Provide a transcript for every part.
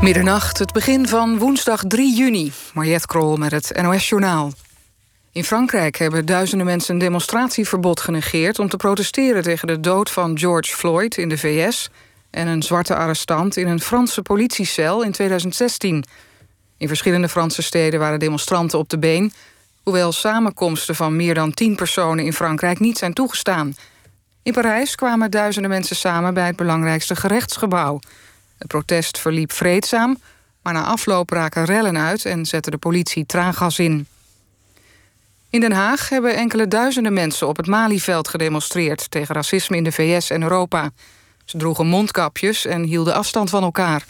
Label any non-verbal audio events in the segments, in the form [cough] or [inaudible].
Middernacht, het begin van woensdag 3 juni. Mariette Krol met het NOS-journaal. In Frankrijk hebben duizenden mensen een demonstratieverbod genegeerd... om te protesteren tegen de dood van George Floyd in de VS... en een zwarte arrestant in een Franse politiecel in 2016. In verschillende Franse steden waren demonstranten op de been... hoewel samenkomsten van meer dan tien personen in Frankrijk niet zijn toegestaan. In Parijs kwamen duizenden mensen samen bij het belangrijkste gerechtsgebouw... Het protest verliep vreedzaam, maar na afloop raken rellen uit en zette de politie traangas in. In Den Haag hebben enkele duizenden mensen op het Malieveld gedemonstreerd tegen racisme in de VS en Europa. Ze droegen mondkapjes en hielden afstand van elkaar.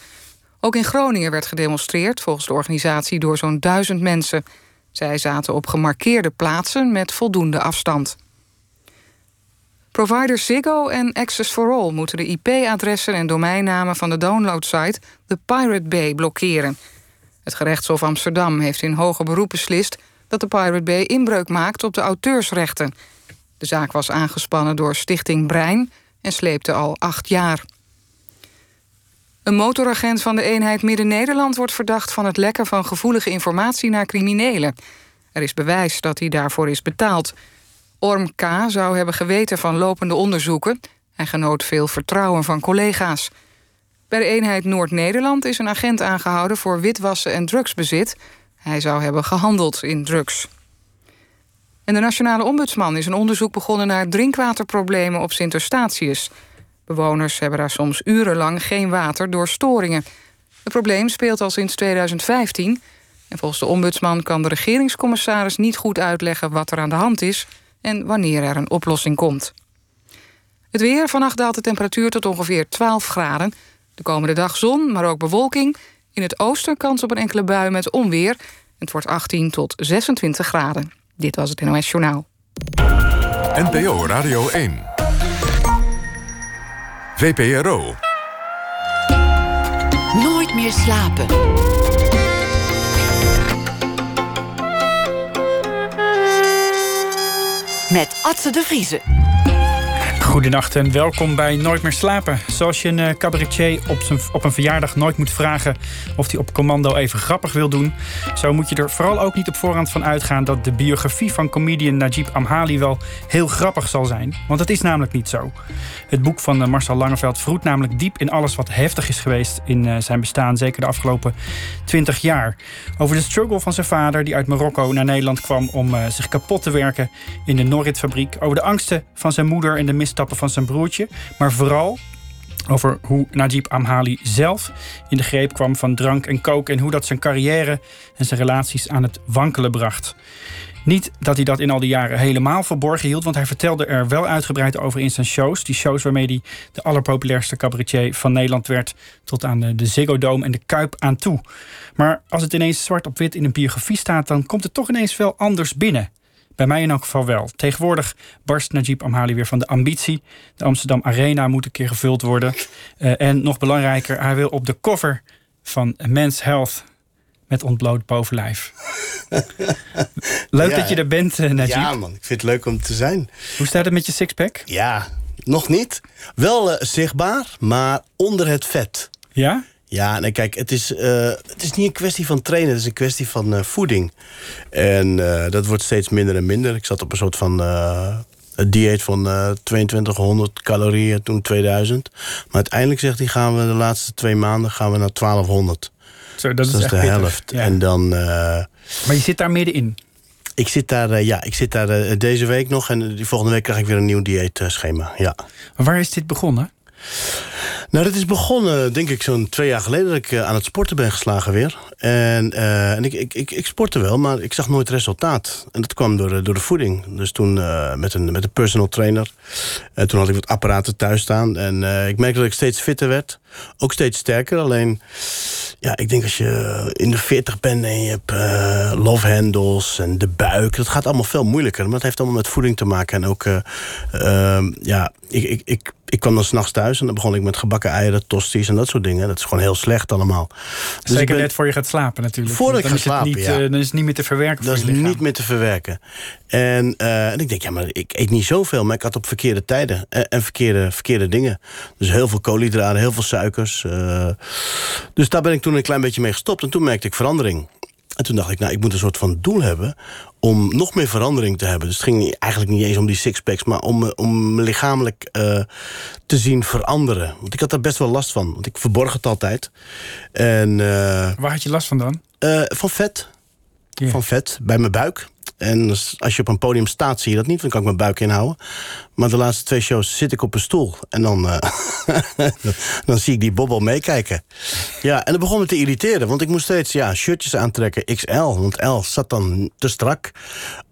Ook in Groningen werd gedemonstreerd, volgens de organisatie, door zo'n duizend mensen. Zij zaten op gemarkeerde plaatsen met voldoende afstand. Providers Ziggo en Access for All moeten de IP-adressen en domeinnamen van de downloadsite The Pirate Bay blokkeren. Het gerechtshof Amsterdam heeft in hoger beroep beslist dat de Pirate Bay inbreuk maakt op de auteursrechten. De zaak was aangespannen door Stichting Brein en sleepte al acht jaar. Een motoragent van de eenheid Midden-Nederland wordt verdacht van het lekken van gevoelige informatie naar criminelen. Er is bewijs dat hij daarvoor is betaald. Orm K. zou hebben geweten van lopende onderzoeken. Hij genoot veel vertrouwen van collega's. Bij de eenheid Noord-Nederland is een agent aangehouden voor witwassen en drugsbezit. Hij zou hebben gehandeld in drugs. En de Nationale Ombudsman is een onderzoek begonnen naar drinkwaterproblemen op Sint Eustatius. Bewoners hebben daar soms urenlang geen water door storingen. Het probleem speelt al sinds 2015. En volgens de ombudsman kan de regeringscommissaris niet goed uitleggen wat er aan de hand is en wanneer er een oplossing komt. Het weer. Vannacht daalt de temperatuur tot ongeveer 12 graden. De komende dag zon, maar ook bewolking. In het oosten kans op een enkele bui met onweer. Het wordt 18 tot 26 graden. Dit was het NOS Journaal. NPO Radio 1. VPRO. Nooit meer slapen. Met Atze de Vriezen. Goedenacht en welkom bij Nooit meer slapen. Zoals je een uh, cabaretier op, zijn, op een verjaardag nooit moet vragen of hij op commando even grappig wil doen, zo moet je er vooral ook niet op voorhand van uitgaan dat de biografie van comedian Najib Amhali wel heel grappig zal zijn. Want dat is namelijk niet zo. Het boek van uh, Marcel Langeveld vroet namelijk diep in alles wat heftig is geweest in uh, zijn bestaan, zeker de afgelopen twintig jaar. Over de struggle van zijn vader, die uit Marokko naar Nederland kwam om zich kapot te werken in de Norrit-fabriek. Over de angsten van zijn moeder en de misstappen van zijn broertje. Maar vooral over hoe Najib Amhali zelf in de greep kwam van drank en kook... en hoe dat zijn carrière en zijn relaties aan het wankelen bracht. Niet dat hij dat in al die jaren helemaal verborgen hield... want hij vertelde er wel uitgebreid over in zijn shows. Die shows waarmee hij de allerpopulairste cabaretier van Nederland werd... tot aan de Ziggo Dome en de Kuip aan toe. Maar als het ineens zwart op wit in een biografie staat... dan komt het toch ineens wel anders binnen... Bij mij in elk geval wel. Tegenwoordig barst Najib Amhali weer van de ambitie. De Amsterdam Arena moet een keer gevuld worden. Uh, en nog belangrijker, hij wil op de cover van Men's Health met ontbloot bovenlijf. leuk dat je er bent, uh, Najib. Ja man, ik vind het leuk om te zijn. Hoe staat het met je sixpack? Ja, nog niet. Wel uh, zichtbaar, maar onder het vet. Ja? Ja, nee, kijk, het is, uh, het is niet een kwestie van trainen, het is een kwestie van uh, voeding. En uh, dat wordt steeds minder en minder. Ik zat op een soort van dieet van 2200 calorieën, toen 2000. Maar uiteindelijk zegt hij, gaan we de laatste twee maanden gaan we naar 1200. Zo, dat, dus is, dat is de helft. Ja. En dan... maar je zit daar middenin? Ik zit daar, ja, ik zit daar deze week nog. En die volgende week krijg ik weer een nieuw dieetschema, ja. Waar is dit begonnen? Nou, dat is begonnen, denk ik, zo'n twee jaar geleden... dat ik uh, aan het sporten ben geslagen weer. En, uh, en ik, ik, ik, ik, sportte wel, maar ik zag nooit resultaat. En dat kwam door, door de voeding. Dus toen uh, met, een, met een personal trainer. En toen had ik wat apparaten thuis staan. En ik merkte dat ik steeds fitter werd. Ook steeds sterker, alleen... Ja, ik denk als je in de 40 bent en je hebt love handles en de buik... dat gaat allemaal veel moeilijker. Maar dat heeft allemaal met voeding te maken. En ook, ja, ik, ik, ik, ik kwam dan s'nachts thuis en dan begon ik met gebakken eieren, tosties en dat soort dingen. Dat is gewoon heel slecht allemaal. Dus Zeker ben... net voor je gaat slapen natuurlijk. Voordat ik ga slapen, niet, ja. Dan is het niet meer te verwerken Dat is niet meer te verwerken. En, uh, en ik denk, ja, maar ik eet niet zoveel, maar ik had op verkeerde tijden en, en verkeerde, verkeerde dingen. Dus heel veel koolhydraten, heel veel suiker suikers. eh. dus daar ben ik toen een klein beetje mee gestopt. En toen merkte ik verandering. En toen dacht ik, nou, ik moet een soort van doel hebben... om nog meer verandering te hebben. Dus het ging eigenlijk niet eens om die sixpacks... maar om, me- om me lichamelijk eh, te zien veranderen. Want ik had daar best wel last van. Want ik verborg het altijd. En eh, Waar had je last van dan? eh, van vet. Van vet bij mijn buik. En als je op een podium staat, zie je dat niet. Dan kan ik mijn buik inhouden. Maar de laatste twee shows zit ik op een stoel. En dan, eh, [laughs] dan zie ik die bobbel meekijken. Ja, en dat begon me te irriteren. Want ik moest steeds ja, shirtjes aantrekken. XL, want L zat dan te strak.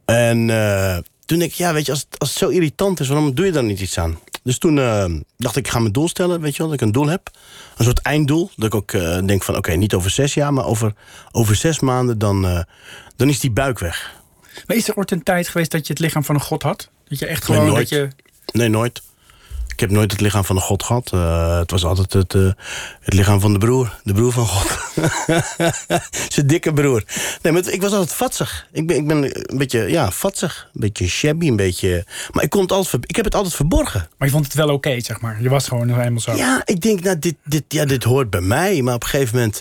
En eh, toen denk ik, ja, weet je, als, als het zo irritant is... waarom doe je daar niet iets aan? Dus toen eh, dacht ik, ik ga mijn doel stellen, weet je wel, dat ik een doel heb. Een soort einddoel. Dat ik ook denk van, oké, niet over zes jaar... maar over, over zes maanden, dan, dan is die buik weg. Maar is er ooit een tijd geweest dat je het lichaam van een god had? Dat je echt gewoon... nooit. dat je, Nee, nooit. Ik heb nooit het lichaam van een god gehad. Eh, het was altijd het, eh, het lichaam van de broer. De broer van God. [laughs] Zijn dikke broer. Nee, maar ik was altijd vatsig. Ik ben, ik ben een beetje, ja, vatsig. Een beetje shabby, een beetje... Maar ik, kon het altijd, ik heb het altijd verborgen. maar je vond het wel oké, zeg maar. Je was gewoon helemaal zo. Ja, ik denk, nou, dit, dit, ja, dit hoort bij mij. Maar op een gegeven moment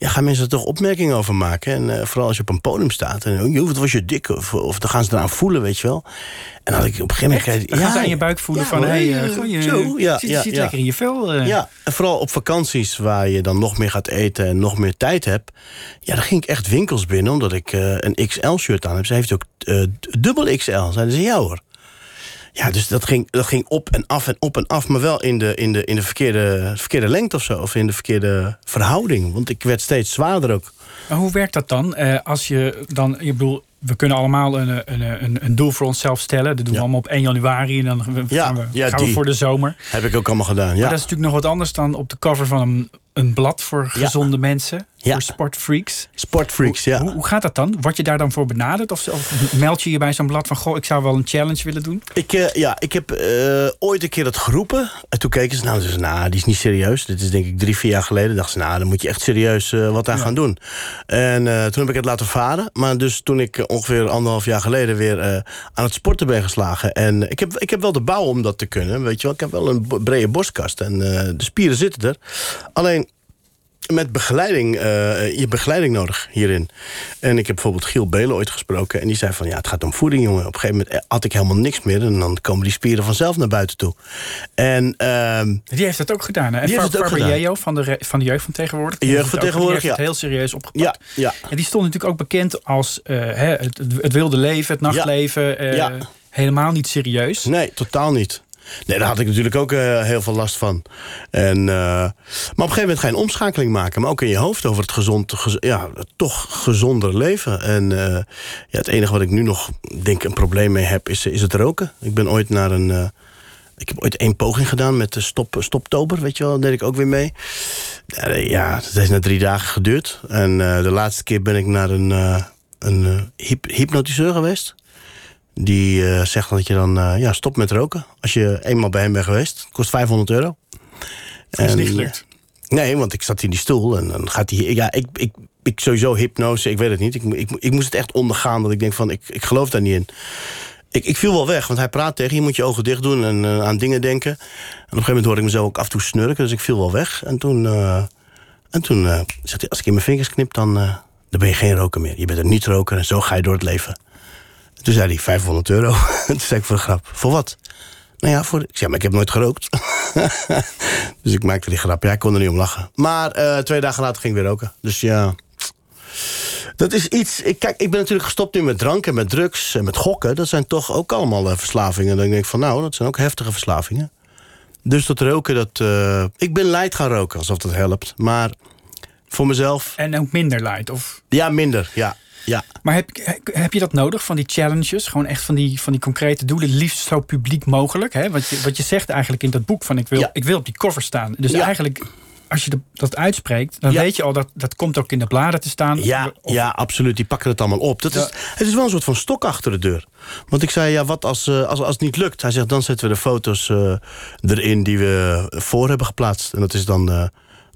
ja, gaan mensen er toch opmerkingen over maken. En eh, vooral als je op een podium staat. En joh, wat was je dik? Of, of dan gaan ze eraan voelen, weet je wel. En dan had ik op een gegeven moment... Dan gaan ze aan je buik voelen ja, van... Hey, eh, eh, goh, je zo, ja, zit, ja, zit ja. lekker in je vel. eh. Ja, en vooral op vakanties waar je dan nog meer gaat eten en nog meer tijd hebt. Ja, dan ging ik echt winkels binnen omdat ik eh, een XL-shirt aan heb. Ze heeft ook eh, dubbel XL. Zeiden ze ja hoor. Ja, dus dat ging, dat ging op en af en op en af, maar wel in de, in de, in de verkeerde, verkeerde lengte of zo. Of in de verkeerde verhouding. Want ik werd steeds zwaarder ook. Maar hoe werkt dat dan? Eh, als je dan, ik bedoel, we kunnen allemaal een, een, een, een doel voor onszelf stellen. Dat doen we Ja. allemaal op 1 januari en dan gaan we, Ja, gaan we, ja, gaan we die. voor de zomer. Heb ik ook allemaal gedaan. Maar Ja. dat is natuurlijk nog wat anders dan op de cover van een, een blad voor gezonde mensen, Ja. voor sportfreaks. Sportfreaks, ja. Hoe, hoe gaat dat dan? Word je daar dan voor benaderd? Of, of meld je je bij zo'n blad van... goh, ik zou wel een challenge willen doen? Ik, eh, ja, ik heb eh, ooit een keer dat geroepen. En toen keken ze, nou, nou, die is niet serieus. Dit is denk ik drie, vier jaar geleden. dachten ze, nou, dan moet je echt serieus eh, wat aan gaan doen. En toen heb ik het laten varen. Maar dus toen ik ongeveer anderhalf jaar geleden weer aan het sporten ben geslagen. En ik heb, ik heb wel de bouw om dat te kunnen, weet je wel. Ik heb wel een brede borstkast en de spieren zitten er. Alleen met begeleiding, eh, je begeleiding nodig hierin. En ik heb bijvoorbeeld Giel Belen ooit gesproken. En die zei van, ja, het gaat om voeding, jongen. Op een gegeven moment had ik helemaal niks meer. En dan komen die spieren vanzelf naar buiten toe. En ehm, Die heeft dat ook gedaan. Hè? En Die heeft het ook gedaan. Jeo van de, van de jeugd van tegenwoordig. die Jeugd van tegenwoordig, het heel serieus opgepakt. ja, ja, En die stond natuurlijk ook bekend als eh, het, het wilde leven, het nachtleven. eh, Ja. Helemaal niet serieus. nee, totaal niet. Nee, daar had ik natuurlijk ook eh, heel veel last van. En, eh, maar op een gegeven moment ga je een omschakeling maken. Maar ook in je hoofd over het gezond, gez- ja, toch gezonder leven. En eh, ja, het enige wat ik nu nog denk een probleem mee heb, is, is het roken. Ik ben ooit naar een... ik heb ooit één poging gedaan met de stop, stoptober, weet je wel. Dat deed ik ook weer mee. Ja, dat heeft na drie dagen geduurd. En de laatste keer ben ik naar een, een hyp- hypnotiseur geweest. Die eh, zegt dat je dan eh, ja, stopt met roken. Als je eenmaal bij hem bent geweest. Kost 500 euro. Dat is En, niet gelukt. Nee, want ik zat in die stoel en dan gaat hij. Ja, ik, ik, ik sowieso hypnose, ik weet het niet. Ik, ik, ik moest het echt ondergaan dat ik denk van, ik, ik geloof daar niet in. Ik, ik viel wel weg, want hij praat tegen je, je moet je ogen dicht doen en eh, aan dingen denken. En op een gegeven moment hoorde ik mezelf ook af en toe snurken, dus ik viel wel weg. En toen, eh, en toen eh, zegt hij, als ik in mijn vingers knip, dan, eh, dan ben je geen roker meer. Je bent een niet-roker en zo ga je door het leven. En toen zei hij, 500 euro. [laughs] toen zei ik voor de grap, voor wat? Nou ja, voor, ik zei, maar ik heb nooit gerookt. [laughs] dus ik maakte die grap. Ja, ik kon er niet om lachen. Maar eh, twee dagen later ging ik weer roken. Dus ja. Dat is iets. Ik, kijk, ik ben natuurlijk gestopt nu met drank en met drugs en met gokken. Dat zijn toch ook allemaal eh, verslavingen. Dan denk ik van nou, dat zijn ook heftige verslavingen. Dus dat roken, dat. eh, ik ben light gaan roken, alsof dat helpt. Maar voor mezelf, En ook minder light. Of, ja, minder. Ja, ja. maar heb, heb je dat nodig van die challenges? Gewoon echt van die, van die concrete doelen, liefst zo publiek mogelijk. Hè? Wat, je, wat je zegt eigenlijk in dat boek: van ik wil, Ja. ik wil op die cover staan. Dus Ja. eigenlijk, als je dat uitspreekt, dan Ja. weet je al dat dat komt ook in de bladen te staan. Ja, Of- ja, absoluut. Die pakken het allemaal op. Dat is, het is wel een soort van stok achter de deur. Want ik zei, ja, wat als, eh, als, als het niet lukt? Hij zegt, dan zetten we de foto's eh, erin die we voor hebben geplaatst. En dat is dan eh,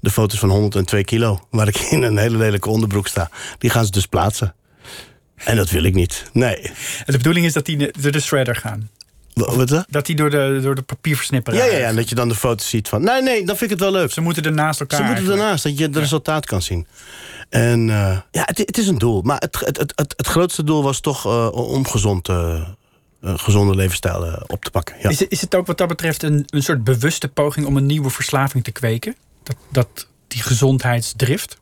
de foto's van 102 kilo. Waar ik in een hele lelijke onderbroek sta. Die gaan ze dus plaatsen. En dat wil ik niet. Nee. En de bedoeling is dat die door de shredder gaan. Wa- Wat dat? Die door de, door de papierversnipper Ja, ja, ja, en dat je dan de foto's ziet van... Nee, nee, dan vind ik het wel leuk. Ze moeten er naast elkaar Ze moeten ernaast, dat je het resultaat kan zien. En eh, ja, het, het is een doel. Maar het, het, het, het, het grootste doel was toch eh, om gezond, eh, een gezonde levensstijl op te pakken. Ja. Is, het- is het ook wat dat betreft een, een soort bewuste poging om een nieuwe verslaving te kweken? Dat, dat die gezondheidsdrift?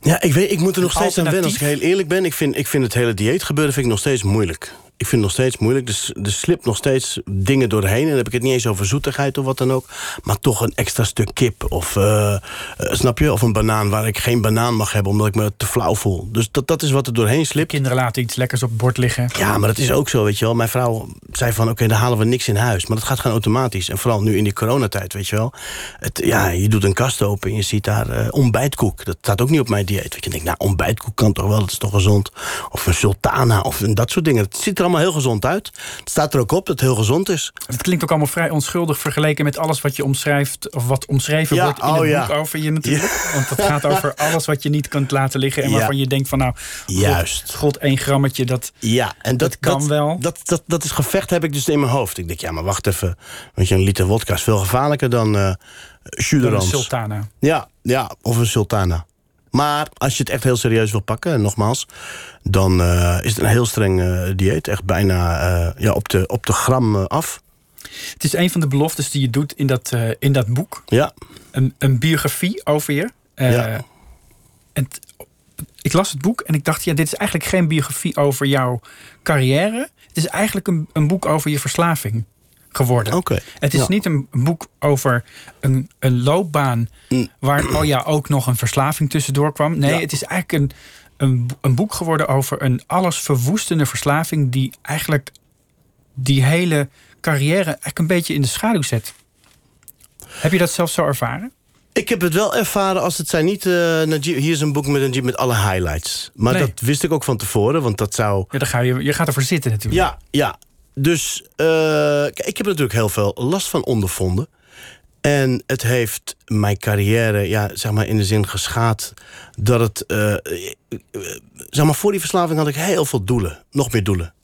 Ja, ik, weet, ik moet er nog steeds aan wennen als ik heel eerlijk ben. Ik vind, ik vind het hele dieetgebeuren vind ik nog steeds moeilijk. Ik vind het nog steeds moeilijk. Dus er slipt nog steeds dingen doorheen. En dan heb ik het niet eens over zoetigheid of wat dan ook. Maar toch een extra stuk kip. Of, eh, eh, snap je? Of een banaan waar ik geen banaan mag hebben omdat ik me te flauw voel. Dus dat, dat is wat er doorheen slipt. Kinderen laten iets lekkers op het bord liggen. Ja, maar dat is ook zo, weet je wel. Mijn vrouw zei van, oké, dan halen we niks in huis. Maar dat gaat gewoon automatisch. En vooral nu in die coronatijd, weet je wel. Het, ja, je doet een kast open en je ziet daar eh, ontbijtkoek. Dat staat ook niet op mijn dieet. Weet je, ik denk, nou, ontbijtkoek kan toch wel, dat is toch gezond. Of een sultana, of een, dat soort dingen. Het ziet er allemaal heel gezond uit. Het staat er ook op dat het heel gezond is. Het klinkt ook allemaal vrij onschuldig vergeleken met alles wat je omschrijft. Of wat omschreven Ja, wordt in oh het ja. boek over je natuurlijk. Want het gaat over [laughs] alles wat je niet kunt laten liggen. En waarvan je denkt van nou, god, Juist. god één grammetje. Dat, Ja, en dat, Dat kan wel. Dat, dat, dat is gevecht heb ik dus in mijn hoofd. Ik denk, ja, maar wacht even. Weet je, een liter wodka is veel gevaarlijker dan jus de een rans. sultana. Ja, ja, of een sultana. Maar als je het echt heel serieus wil pakken, en nogmaals, dan eh, is het een heel streng eh, dieet. Echt bijna eh, ja, op, de, op de gram af. Het is een van de beloftes die je doet in dat, in dat boek. Ja, Een, een biografie over je. Ja. en ik las het boek en ik dacht, ja, dit is eigenlijk geen biografie over jouw carrière. Het is eigenlijk een, een boek over je verslaving geworden. oké. Het is Ja. niet een boek over een, een loopbaan Mm. waar oh ja, ook nog een verslaving tussendoor kwam. Nee, Ja. het is eigenlijk een, een, een boek geworden over een alles verwoestende verslaving die eigenlijk die hele carrière eigenlijk een beetje in de schaduw zet. Heb je dat zelf zo ervaren? Ik heb het wel ervaren als het zijn niet... eh, Najib- hier is een boek met met alle highlights. Maar Nee. dat wist ik ook van tevoren, want dat zou... Ja, dan ga je, je gaat ervoor zitten natuurlijk. Ja, ja. Dus eh, ik heb er natuurlijk heel veel last van ondervonden. En het heeft mijn carrière, ja, zeg maar, in de zin geschaad dat het. eh, zeg maar, voor die verslaving had ik heel veel doelen, nog meer doelen.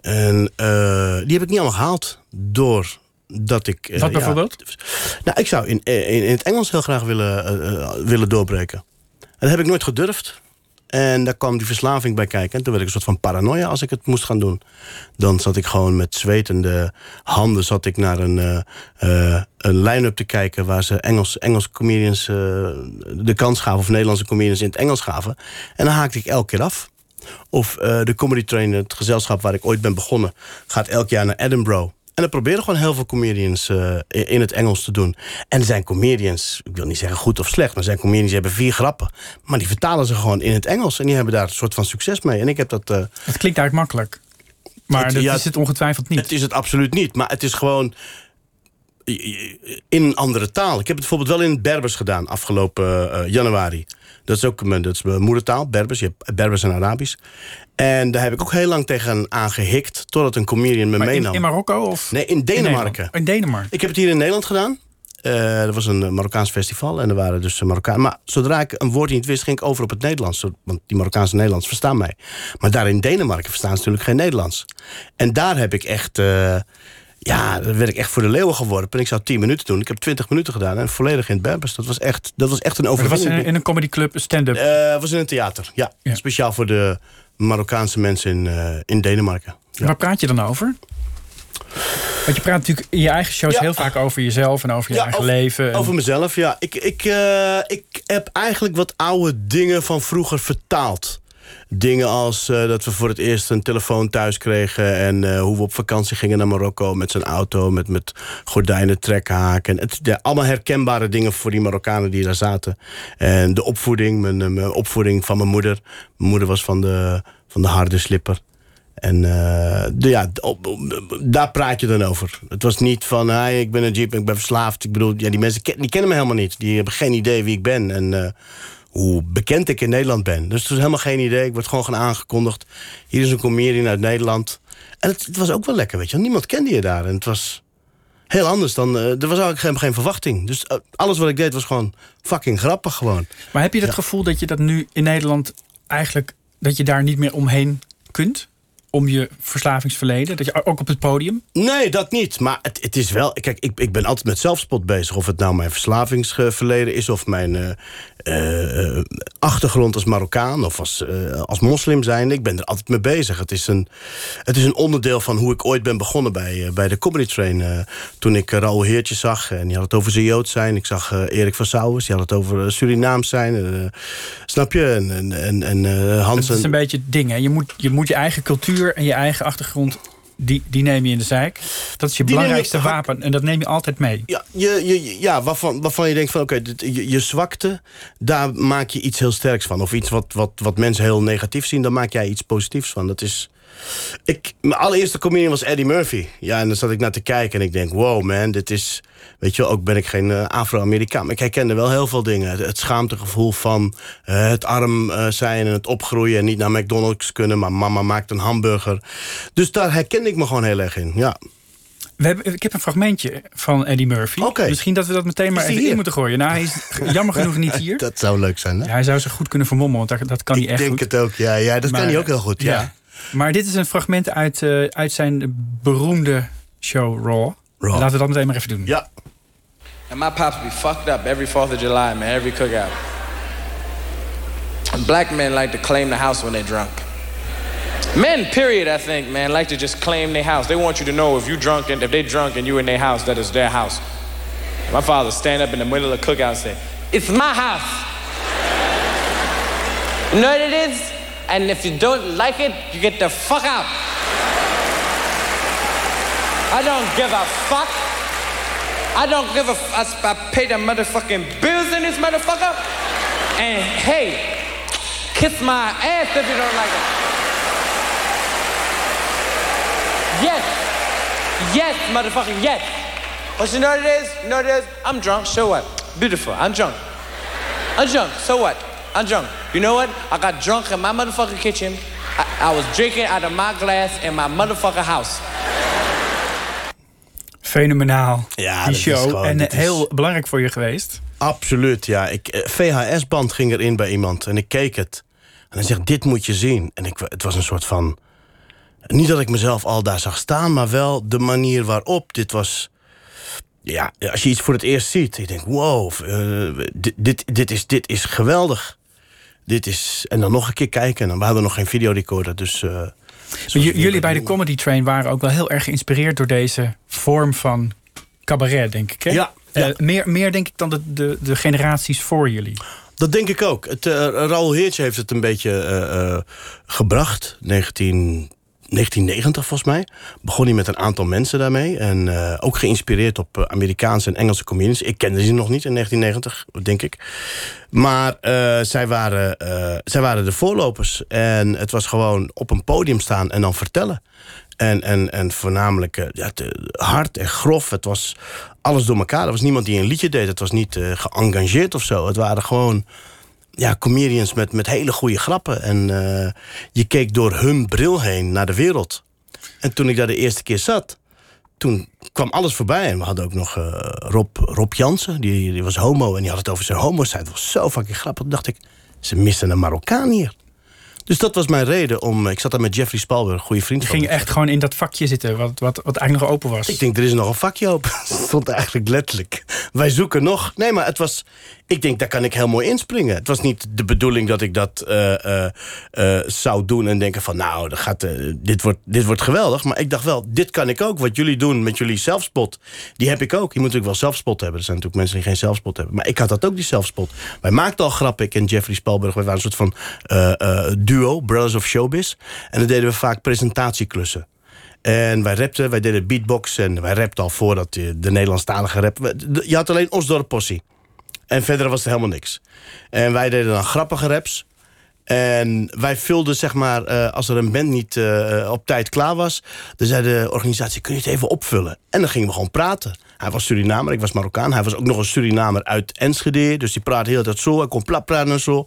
En eh, die heb ik niet allemaal gehaald doordat ik. eh, Wat ja, bijvoorbeeld? nou, ik zou in, in, in het Engels heel graag willen, willen doorbreken. En dat heb ik nooit gedurfd. En daar kwam die verslaving bij kijken. En toen werd ik een soort van paranoia als ik het moest gaan doen. Dan zat ik gewoon met zwetende handen zat ik naar een, eh, een line-up te kijken... waar ze Engels, Engels comedians eh, de kans gaven... of Nederlandse comedians in het Engels gaven. En dan haakte ik elke keer af. Of de comedy trainer, het gezelschap waar ik ooit ben begonnen... gaat elk jaar naar Edinburgh. En dan proberen gewoon heel veel comedians eh, in het Engels te doen. En er zijn comedians, ik wil niet zeggen goed of slecht... maar er zijn comedians die hebben vier grappen. Maar die vertalen ze gewoon in het Engels. En die hebben daar een soort van succes mee. En ik heb dat... eh, Het klinkt eigenlijk makkelijk. Maar Het- dat ja, is het ongetwijfeld niet. het is het absoluut niet, maar het is gewoon in een andere taal. Ik heb het bijvoorbeeld wel in het Berbers gedaan afgelopen eh, januari. Dat is ook mijn, dat is mijn moedertaal, Berbers. Je hebt Berbers en Arabisch. En daar heb ik ook heel lang tegen aangehikt... totdat een comedian me Maar meenam. in Marokko of nee, in Denemarken. In Denemarken. Ik heb het hier in Nederland gedaan. Eh er was een eh, Marokkaans festival en er waren dus Marokkaan. Maar zodra ik een woord niet wist, ging ik over op het Nederlands. Want die Marokkaanse Nederlands verstaan mij. Maar daar in Denemarken verstaan ze natuurlijk geen Nederlands. En daar heb ik echt. Ja, daar werd ik echt voor de leeuwen geworpen. En ik zou 10 minuten doen. Ik heb 20 minuten gedaan en volledig in het Berbers. Dat was echt, dat was echt een Maar dat was overwinning. in, in een comedyclub, een stand-up. Eh, was in een theater, ja. Ja. Speciaal voor de Marokkaanse mensen in, eh, in Denemarken. Ja. Waar praat je dan over? Want je praat natuurlijk in je eigen shows Ja. heel vaak over jezelf en over je Ja, eigen over- leven. En- Over mezelf, ja. Ik, ik, eh, ik heb eigenlijk wat oude dingen van vroeger vertaald. Dingen als eh, dat we voor het eerst een telefoon thuis kregen... en eh, hoe we op vakantie gingen naar Marokko met zijn auto... met, met gordijnen, trekhaken. Het, allemaal herkenbare dingen voor die Marokkanen die daar zaten. En de opvoeding, mijn, eh, mijn opvoeding van mijn moeder. Mijn moeder was van de, van de harde slipper. En de, ja, daar praat je dan over. Het was niet van, hey, ik ben een jeep, ik ben verslaafd. Ik bedoel, ja, die mensen die kennen me helemaal niet. Die hebben geen idee wie ik ben en hoe bekend ik in Nederland ben. Dus het was helemaal geen idee. Ik word gewoon gaan aangekondigd. Hier is een comedian uit Nederland. En het, het was ook wel lekker, weet je. Niemand kende je daar. En het was heel anders dan... eh, er was eigenlijk geen, geen verwachting. Dus eh, alles wat ik deed was gewoon fucking grappig gewoon. Maar heb je het gevoel dat je dat nu in Nederland eigenlijk... dat je daar niet meer omheen kunt? Om je verslavingsverleden? Dat je ook op het podium? Nee, dat niet. Maar het, het is wel. Kijk, ik, ik ben altijd met zelfspot bezig. Of het nou mijn verslavingsverleden is, of mijn uh, uh, achtergrond als Marokkaan of als, uh, als moslim zijn. Ik ben er altijd mee bezig. Het is een, het is een onderdeel van hoe ik ooit ben begonnen bij, bij de Comedy Train. toen ik Raoul Heertje zag en die had het over zijn Jood zijn. Ik zag Erik van Sauwers, die had het over Surinaams zijn. snap je? En, en, en Hans. Het is een beetje het ding. Je, moet, je moet je eigen cultuur en je eigen achtergrond die, die neem je in de zijk. Dat is je belangrijkste wapen en dat neem je altijd mee. Ja, je, je, ja waarvan, waarvan je denkt van oké, je, je zwakte, daar maak je iets heel sterks van. Of iets wat, wat, wat mensen heel negatief zien, daar maak jij iets positiefs van. Dat is, ik, mijn allereerste comedian was Eddie Murphy. Ja, en dan zat ik naar te kijken en ik denk, wow man, dit is... Weet je, ook ben ik geen uh, Afro-Amerikaan. Maar ik herkende wel heel veel dingen. Het, schaamtegevoel van uh, het arm uh, zijn en het opgroeien... en niet naar McDonald's kunnen, maar mama maakt een hamburger. Dus daar herkende ik me gewoon heel erg in, ja. We hebben, ik heb een fragmentje van Eddie Murphy. Okay. Misschien dat we dat meteen maar even in moeten gooien. Nou, hij is jammer genoeg niet [laughs] hier. dat zou leuk zijn, hè? Ja, hij zou zich goed kunnen vermommen, want dat, dat kan hij echt goed. Ik denk het ook, ja. ja dat maar, kan hij ook heel goed, ja. ja. Maar dit is een fragment uit, uh, uit zijn beroemde show Raw. Raw. Laten we dat meteen maar even doen. Ja. And my pops be fucked up every 4th of July, man, every cookout. Black men like to claim the house when they're drunk. Men, period, I think, man, like to just claim their house. They want you to know if you drunk and if they drunk and you in their house, that is their house. My father stand up in the middle of the cookout and say, It's my house. You know what it is? And if you don't like it, you get the fuck out. I don't give a fuck. I don't give a f- I, I pay the motherfucking bills in this motherfucker. And hey, kiss my ass if you don't like it. Yes. Yes, motherfucking yes. But you know what it is? You know what it is? I'm drunk. So what? Beautiful. I'm drunk. I'm drunk. So what? I'm drunk. You know what? I got drunk in my motherfucking kitchen. I, I was drinking out of my glass in my motherfucking house. Fenomenaal, Ja, die dat is show. gewoon- en is- heel belangrijk voor je geweest. Absoluut, ja. Ik, eh, VHS-band ging erin bij iemand en ik keek het. En hij zegt, dit moet je zien. En ik, het was een soort van... Niet dat ik mezelf al daar zag staan, maar wel de manier waarop. Dit was... Ja, als je iets voor het eerst ziet, je denkt, wow, eh, dit, dit, dit, is, dit is geweldig. Dit is... En dan nog een keer kijken. En dan, we hadden nog geen videorecorder, dus... eh, jullie bij de Comedy Train waren ook wel heel erg geïnspireerd door deze vorm van cabaret, denk ik. Hè? Ja, Eh, meer, meer, denk ik, dan de, de, de generaties voor jullie. Dat denk ik ook. Het, uh, Raoul Heertje heeft het een beetje uh, gebracht. 19, 1990 volgens mij. Begon hij met een aantal mensen daarmee. En ook geïnspireerd op Amerikaanse en Engelse comedians. Ik kende ze nog niet in 1990, denk ik. Maar zij, waren, zij waren de voorlopers. En het was gewoon op een podium staan en dan vertellen. En, en, en voornamelijk ja, hard en grof. Het was alles door elkaar. Er was niemand die een liedje deed. Het was niet uh, geëngageerd of zo. Het waren gewoon ja, comedians met, met hele goede grappen. En uh, je keek door hun bril heen naar de wereld. En toen ik daar de eerste keer zat... toen kwam alles voorbij. En we hadden ook nog Rob, Rob Jansen. Die, die was homo en die had het over zijn homo zijn. Het was zo fucking grappig. Toen dacht ik, ze missen een Marokkaan hier. Dus dat was mijn reden om. Ik zat daar met Jeffrey Spalberg, een goede vriend Je van. ging echt gewoon in dat vakje zitten, wat, wat, wat eigenlijk nog open was. Ik denk, er is nog een vakje open. Het [laughs] stond eigenlijk letterlijk. Wij zoeken nog. Nee, maar het was. Ik denk, daar kan ik heel mooi inspringen. Het was niet de bedoeling dat ik dat uh, uh, uh, zou doen en denken van, nou, dat gaat, dit, wordt, dit wordt geweldig. Maar ik dacht wel, dit kan ik ook. Wat jullie doen met jullie zelfspot, die heb ik ook. Je moet natuurlijk wel zelfspot hebben. Er zijn natuurlijk mensen die geen zelfspot hebben. Maar ik had dat ook, die zelfspot. Wij maakten al grappen, ik en Jeffrey Spalberg. Wij waren een soort van duo, Brothers of Showbiz. En dan deden we vaak presentatieklussen. En wij rapten, wij deden beatbox en wij rapten al voordat de Nederlandstalige rap... Je had alleen Osdorp Possie. En verder was er helemaal niks. En wij deden dan grappige raps. En wij vulden, zeg maar, uh, als er een band niet uh, op tijd klaar was... dan zei de organisatie, kun je het even opvullen? En dan gingen we gewoon praten. Hij was Surinamer, ik was Marokkaan. Hij was ook nog een Surinamer uit Enschede. Dus die praatte heel tijd zo, hij kon plat praten en zo.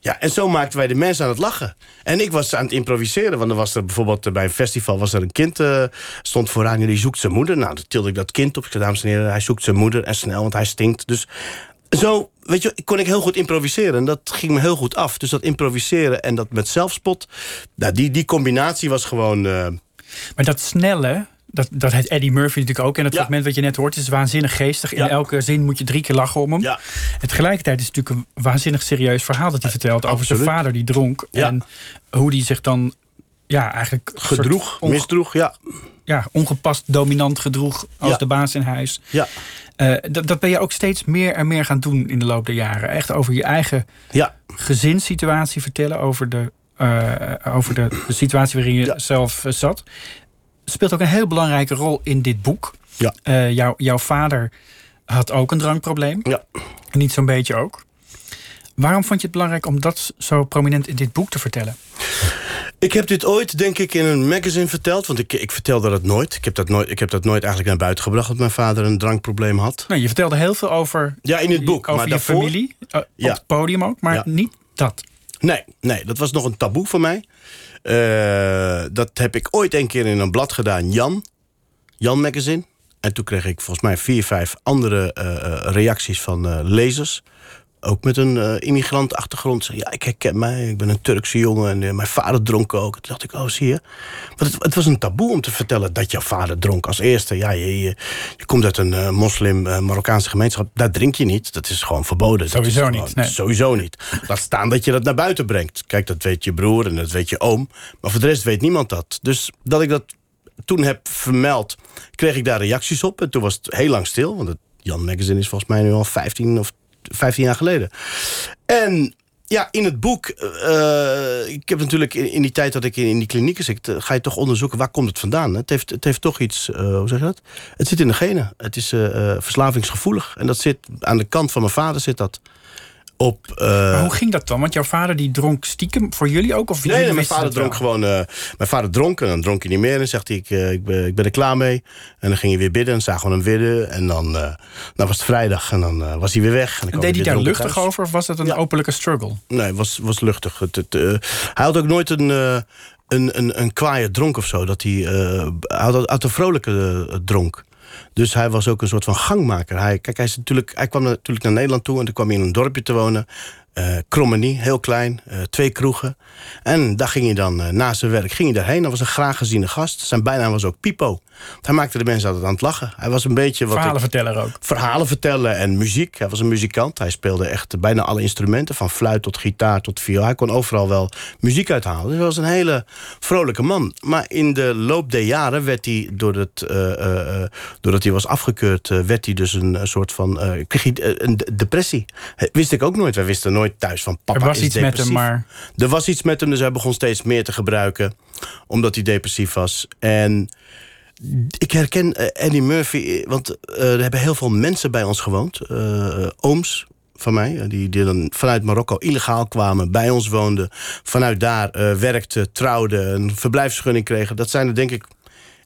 Ja, en zo maakten wij de mensen aan het lachen. En ik was aan het improviseren. Want er was er bijvoorbeeld bij een festival was er een kind... Uh, stond vooraan, die zoekt zijn moeder. Nou, dan tilde ik dat kind op. Ik zei, dames en heren, hij zoekt zijn moeder. En snel, want hij stinkt. Dus zo, weet je, kon ik heel goed improviseren. En dat ging me heel goed af. Dus dat improviseren en dat met zelfspot... Nou, die, die combinatie was gewoon... eh, Maar dat snelle, dat, dat heet Eddie Murphy natuurlijk ook. En het Ja. fragment wat je net hoort is waanzinnig geestig. In Ja. elke zin moet je drie keer lachen om hem. Ja. En tegelijkertijd is het natuurlijk een waanzinnig serieus verhaal dat hij vertelt over zijn vader die dronk. Ja. En hoe die zich dan ja, eigenlijk gedroeg, misdroeg, ja. Ja, ongepast dominant gedroeg als Ja. de baas in huis. Ja, Eh, dat, ben je ook steeds meer en meer gaan doen in de loop der jaren. Echt over je eigen ja, gezinssituatie vertellen. Over de, eh, over de, de situatie waarin je Ja. zelf eh, zat. Speelt ook een heel belangrijke rol in dit boek. ja, Eh, jouw, jouw vader had ook een drankprobleem. ja. Niet zo'n beetje ook. Waarom vond je het belangrijk om dat zo prominent in dit boek te vertellen? Ik heb dit ooit, denk ik, in een magazine verteld. Want ik, ik vertelde dat nooit. Ik heb dat nooit. ik heb dat nooit eigenlijk naar buiten gebracht... dat mijn vader een drankprobleem had. Nou, je vertelde heel veel over, Ja, in het boek. over maar je daarvoor, familie. eh, Ja. Op het podium ook, maar Ja. niet dat. Nee, nee, dat was nog een taboe voor mij. Eh, dat heb ik ooit een keer in een blad gedaan, Jan. Jan Magazine. En toen kreeg ik volgens mij vier, vijf andere eh, reacties van lezers. Ook met een eh immigrantachtergrond. Zei, Ja, ik herken mij, ik ben een Turkse jongen en eh, mijn vader dronk ook. Toen dacht ik, oh zie je. Want het, het was een taboe om te vertellen dat jouw vader dronk als eerste. Ja, je, je, je komt uit een eh, moslim-Marokkaanse gemeenschap. Daar drink je niet. Dat is gewoon verboden. Sowieso gewoon- niet, nee. Sowieso niet. Laat staan dat je dat naar buiten brengt. Kijk, dat weet je broer en dat weet je oom. Maar voor de rest weet niemand dat. Dus dat ik dat toen heb vermeld, kreeg ik daar reacties op. En toen was het heel lang stil. Want het Jan Magazine is volgens mij nu al 15 of 15 jaar geleden. En ja, in het boek, eh, ik heb natuurlijk in, die tijd dat ik in, die klinieken zit, eh, ga je toch onderzoeken waar komt het vandaan. Het heeft, het heeft toch iets, eh, hoe zeg je dat? Het zit in de genen. Het is verslavingsgevoelig. En dat zit aan de kant van mijn vader zit dat. Op, eh, Maar hoe ging dat dan? Want jouw vader die dronk stiekem voor jullie ook? Of Nee, nee, mijn vader dronk wel? gewoon. eh, mijn vader dronk en dan dronk hij niet meer. En dan zegt hij: ik, eh, ik, ben, ik ben er klaar mee. En dan ging hij weer bidden. En zagen we hem bidden. En dan, dan was het vrijdag. En dan was hij weer weg. En En deed hij daar luchtig thuis. over? Of was dat een Ja. openlijke struggle? Nee, het was, was luchtig. Het, het, hij had ook nooit een, een, een, een kwaaie dronk of zo. Dat hij, had, had een vrolijke dronk. Dus hij was ook een soort van gangmaker. Hij, kijk, hij, is natuurlijk, hij kwam natuurlijk naar Nederland toe en toen kwam hij in een dorpje te wonen. Eh Krommenie, heel klein, eh, twee kroegen. En daar ging hij dan, eh, na zijn werk, ging hij daarheen. Hij was een graag geziene gast. Zijn bijnaam was ook Pipo. Want hij maakte de mensen altijd aan het lachen. Hij was een beetje wat ik- Verhalenverteller ook. verhalen vertellen en muziek. Hij was een muzikant. Hij speelde echt bijna alle instrumenten. Van fluit tot gitaar tot viool. Hij kon overal wel muziek uithalen. Dus hij was een hele vrolijke man. Maar in de loop der jaren werd hij, doordat, doordat hij was afgekeurd... werd hij dus een, soort van... kreeg hij een de- depressie. Wist ik ook nooit. Wij wisten nooit thuis van papa Er was is iets met hem, depressief. maar Er was iets met hem, dus hij begon steeds meer te gebruiken. Omdat hij depressief was. En ik herken eh, Eddie Murphy, eh, want eh, er hebben heel veel mensen bij ons gewoond. Ooms van mij, die, die dan vanuit Marokko illegaal kwamen, bij ons woonden. Vanuit daar werkten, trouwden, een verblijfsvergunning kregen. Dat zijn er denk ik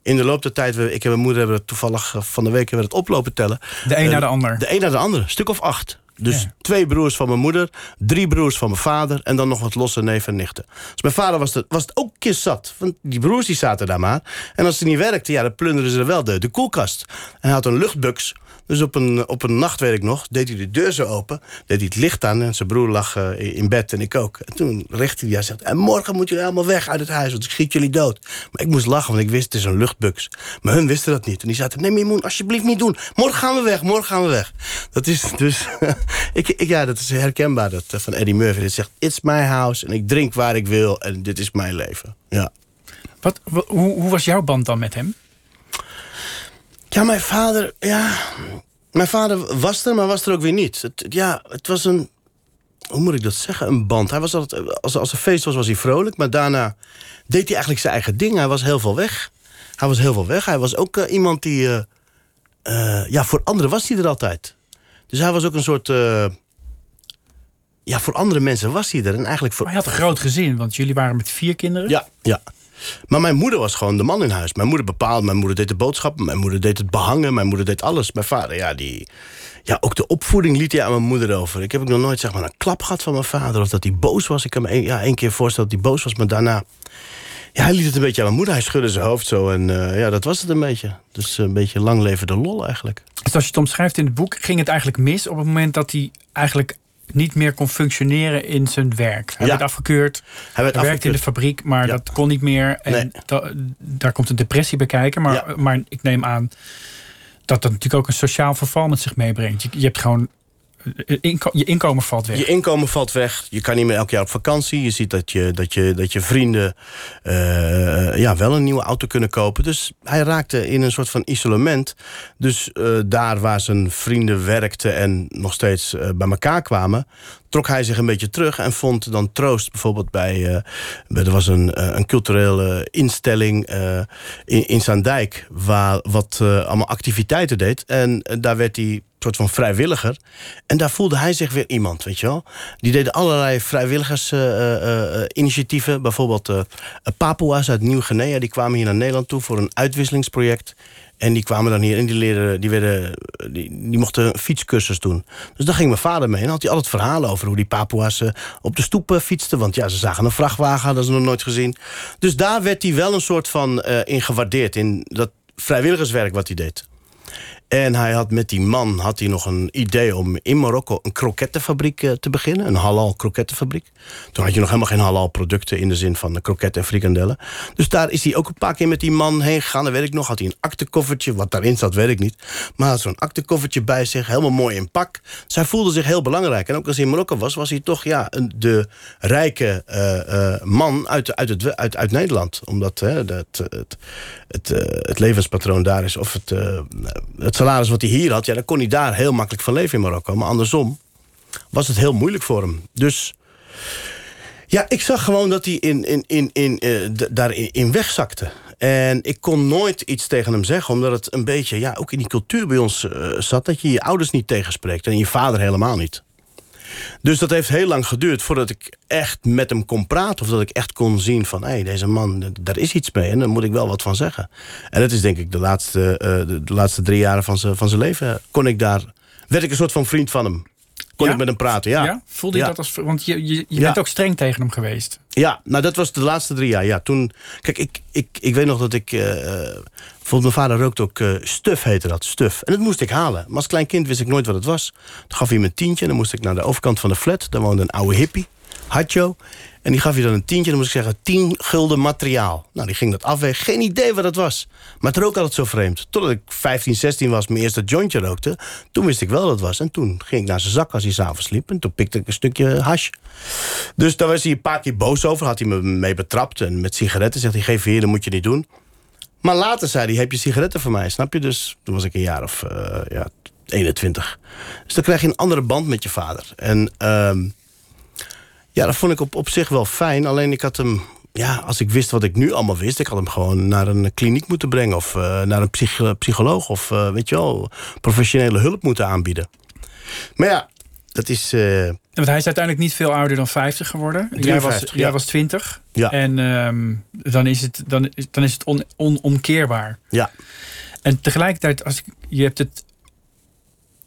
in de loop der tijd... we- Ik en mijn moeder hebben het toevallig van de week hebben we het oplopen tellen. de een naar de ander. De een naar de andere, een stuk of acht. Dus Ja. twee broers van mijn moeder, drie broers van mijn vader... en dan nog wat losse neven en nichten. Dus mijn vader was, het was het ook een keer zat. Want die broers die zaten daar maar. En als ze niet werkten, ja, dan plunderden ze wel de, de koelkast. En hij had een luchtbux. Dus op een, op een nacht, weet ik nog, deed hij de deur zo open. Deed hij het licht aan en zijn broer lag eh, in bed en ik ook. En toen richtte hij, hij zegt... En morgen moeten jullie allemaal weg uit het huis, want ik schiet jullie dood. Maar ik moest lachen, want ik wist, het is een luchtbux. Maar hun wisten dat niet. En die zaten, nee, Mimoen, alsjeblieft niet doen. Morgen gaan we weg, morgen gaan we weg. Dat is dus... [laughs] ik, ja, dat is herkenbaar, dat eh, van Eddie Murphy. Dat zegt, it's my house en ik drink waar ik wil en dit is mijn leven. Ja. Wat, wa- hoe, hoe was jouw band dan met hem? Ja, mijn vader, ja. Mijn vader was er, maar was er ook weer niet. Het, ja, het was een. Hoe moet ik dat zeggen? Een band. Hij was altijd, als, als er feest was, was hij vrolijk. Maar daarna deed hij eigenlijk zijn eigen ding. Hij was heel veel weg. Hij was heel veel weg. Hij was ook eh, iemand die. eh, eh, ja, voor anderen was hij er altijd. Dus hij was ook een soort. ja, voor andere mensen was hij er. En eigenlijk voor, Maar hij had een groot gezin, want jullie waren met vier kinderen. ja, ja. Maar mijn moeder was gewoon de man in huis. Mijn moeder bepaalde, mijn moeder deed de boodschappen, mijn moeder deed het behangen, mijn moeder deed alles. Mijn vader, ja, die. Ja, ook de opvoeding liet hij aan mijn moeder over. Ik heb ook nog nooit zeg maar, een klap gehad van mijn vader of dat hij boos was. Ik kan me één- ja, keer voorstellen dat hij boos was, maar daarna. Ja, hij liet het een beetje aan mijn moeder. Hij schudde zijn hoofd zo. En eh, ja, dat was het een beetje. Dus een beetje lang leven de lol eigenlijk. Dus als je het omschrijft in het boek, ging het eigenlijk mis op het moment dat hij eigenlijk niet meer kon functioneren in zijn werk. Hij Ja. werd afgekeurd. Hij werd Hij werkte in de afgekeurd. fabriek, maar Ja. dat kon niet meer. En Nee. da- daar komt een depressie bij kijken. Maar, Ja. maar ik neem aan dat dat natuurlijk ook een sociaal verval met zich meebrengt. Je, je hebt gewoon. Eh, inko- je inkomen valt weg. Je inkomen valt weg. Je kan niet meer elk jaar op vakantie. Je ziet dat je, dat je, dat je vrienden eh, ja, wel een nieuwe auto kunnen kopen. Dus hij raakte in een soort van isolement. Dus eh, daar waar zijn vrienden werkten en nog steeds eh, bij elkaar kwamen... trok hij zich een beetje terug en vond dan troost bijvoorbeeld bij... eh, bij- er was een, eh, een culturele instelling eh, in, in Zaandijk... Waar, wat eh, allemaal activiteiten deed. En eh, daar werd hij soort van vrijwilliger. En daar voelde hij zich weer iemand, weet je wel. Die deden allerlei vrijwilligersinitiatieven. bijvoorbeeld eh Papua's uit Nieuw-Guinea. Die kwamen hier naar Nederland toe voor een uitwisselingsproject. En die kwamen dan hier en die, leerden, die, werden, die, die mochten fietscursus doen. Dus daar ging mijn vader mee. En had hij altijd verhalen over hoe die Papua's eh, op de stoep fietsten. Want ja, ze zagen een vrachtwagen, hadden ze nog nooit gezien. Dus daar werd hij wel een soort van eh, in gewaardeerd. In dat vrijwilligerswerk wat hij deed. En hij had met die man had hij nog een idee om in Marokko een krokettenfabriek eh, te beginnen. Een halal krokettenfabriek. Toen had je nog helemaal geen halal producten in de zin van kroketten en frikandellen. Dus daar is hij ook een paar keer met die man heen gegaan. Dat weet ik nog. Had hij een aktekoffertje. Wat daarin zat, weet ik niet. Maar had zo'n aktekoffertje bij zich. Helemaal mooi in pak. Dus hij voelde zich heel belangrijk. En ook als hij in Marokko was, was hij toch ja, de rijke eh, eh, man uit, uit, het, uit, uit Nederland. Omdat het, het, eh, het levenspatroon daar is. Of het, het salaris wat hij hier had. Ja, dan kon hij daar heel makkelijk van leven in Marokko. Maar andersom was het heel moeilijk voor hem. Dus ja, ik zag gewoon dat hij in, in, in, in, eh, daarin in wegzakte. En ik kon nooit iets tegen hem zeggen, omdat het een beetje, ja, ook in die cultuur bij ons eh, zat, dat je je ouders niet tegenspreekt en je vader helemaal niet. Dus dat heeft heel lang geduurd voordat ik echt met hem kon praten. Of dat ik echt kon zien van, hé, hey, deze man, daar is iets mee. En daar moet ik wel wat van zeggen. En dat is denk ik de laatste, eh, de, laatste drie jaren van zijn van leven. Kon ik daar, werd ik een soort van vriend van hem. Kon Ja? ik met hem praten, ja. Ja? Voelde je dat als. Want je, je, bent ook streng tegen hem geweest. Ja, nou dat was de laatste drie jaar. Ja, toen, kijk, ik, ik, ik weet nog dat ik... bijvoorbeeld mijn vader rookte ook eh, stuf, heette dat, stuf. En dat moest ik halen. Maar als klein kind wist ik nooit wat het was. Toen gaf hij me een tientje en dan moest ik naar de overkant van de flat. Daar woonde een oude hippie, Hatjo. En die gaf je dan een tientje en dan moest ik zeggen... 10 gulden materiaal. Nou, die ging dat afwegen. Geen idee wat het was. Maar het rook altijd zo vreemd. Totdat ik 15, 16 was, mijn eerste jointje rookte. Toen wist ik wel wat het was. En toen ging ik naar zijn zak als hij s'avonds sliep. En toen pikte ik een stukje hash. Dus daar was hij een paar keer boos over. Had hij me mee betrapt. En met sigaretten zegt hij, geef hier, dat moet je niet doen. Maar later zei hij, heb je sigaretten voor mij? Snap je? Dus toen was ik een jaar of eh, ja, 21. Dus dan krijg je een andere band met je vader. En ehm, ja, dat vond ik op, op zich wel fijn. Alleen ik had hem, ja, als ik wist wat ik nu allemaal wist... ik had hem gewoon naar een kliniek moeten brengen... of eh, naar een psych- psycholoog of, eh, weet je wel... professionele hulp moeten aanbieden. Maar ja, dat is... eh, Want hij is uiteindelijk niet veel ouder dan 50 geworden. Jij was, 53, jij ja. was 20. Ja. En ehm, dan is het, dan, dan is het on, on- onkeerbaar. ja, En tegelijkertijd, als ik, je hebt het.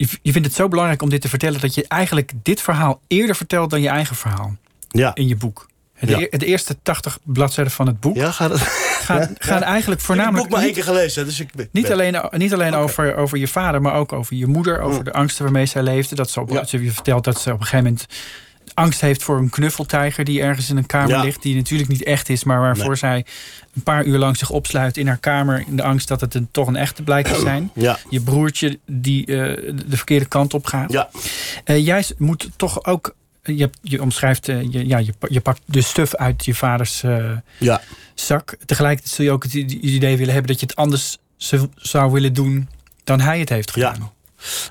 Je, je vindt het zo belangrijk om dit te vertellen dat je eigenlijk dit verhaal eerder vertelt dan je eigen verhaal ja. in je boek. De, Ja. de eerste 80 bladzijden van het boek Ja, gaat het? gaan, gaan eigenlijk Ik heb het voornamelijk boek maar één keer gelezen. Dus ik ben- niet alleen, niet alleen over, over je vader, maar ook over je moeder, over de angsten waarmee zij leefde. Dat ze op, ze je vertelt dat ze op een gegeven moment angst heeft voor een knuffeltijger die ergens in een kamer Ja. ligt, die natuurlijk niet echt is, maar waarvoor Nee. zij een paar uur lang zich opsluit in haar kamer in de angst dat het een, toch een echte blijkt te zijn. Ja, Je broertje die eh, de verkeerde kant op gaat. ja, Eh, jij moet toch ook. Je, hebt, je omschrijft, eh, je, ja, je, je pakt de stuf uit je vaders eh, ja. zak. Tegelijkertijd zul je ook het idee willen hebben dat je het anders zou- willen doen dan hij het heeft Ja. gedaan.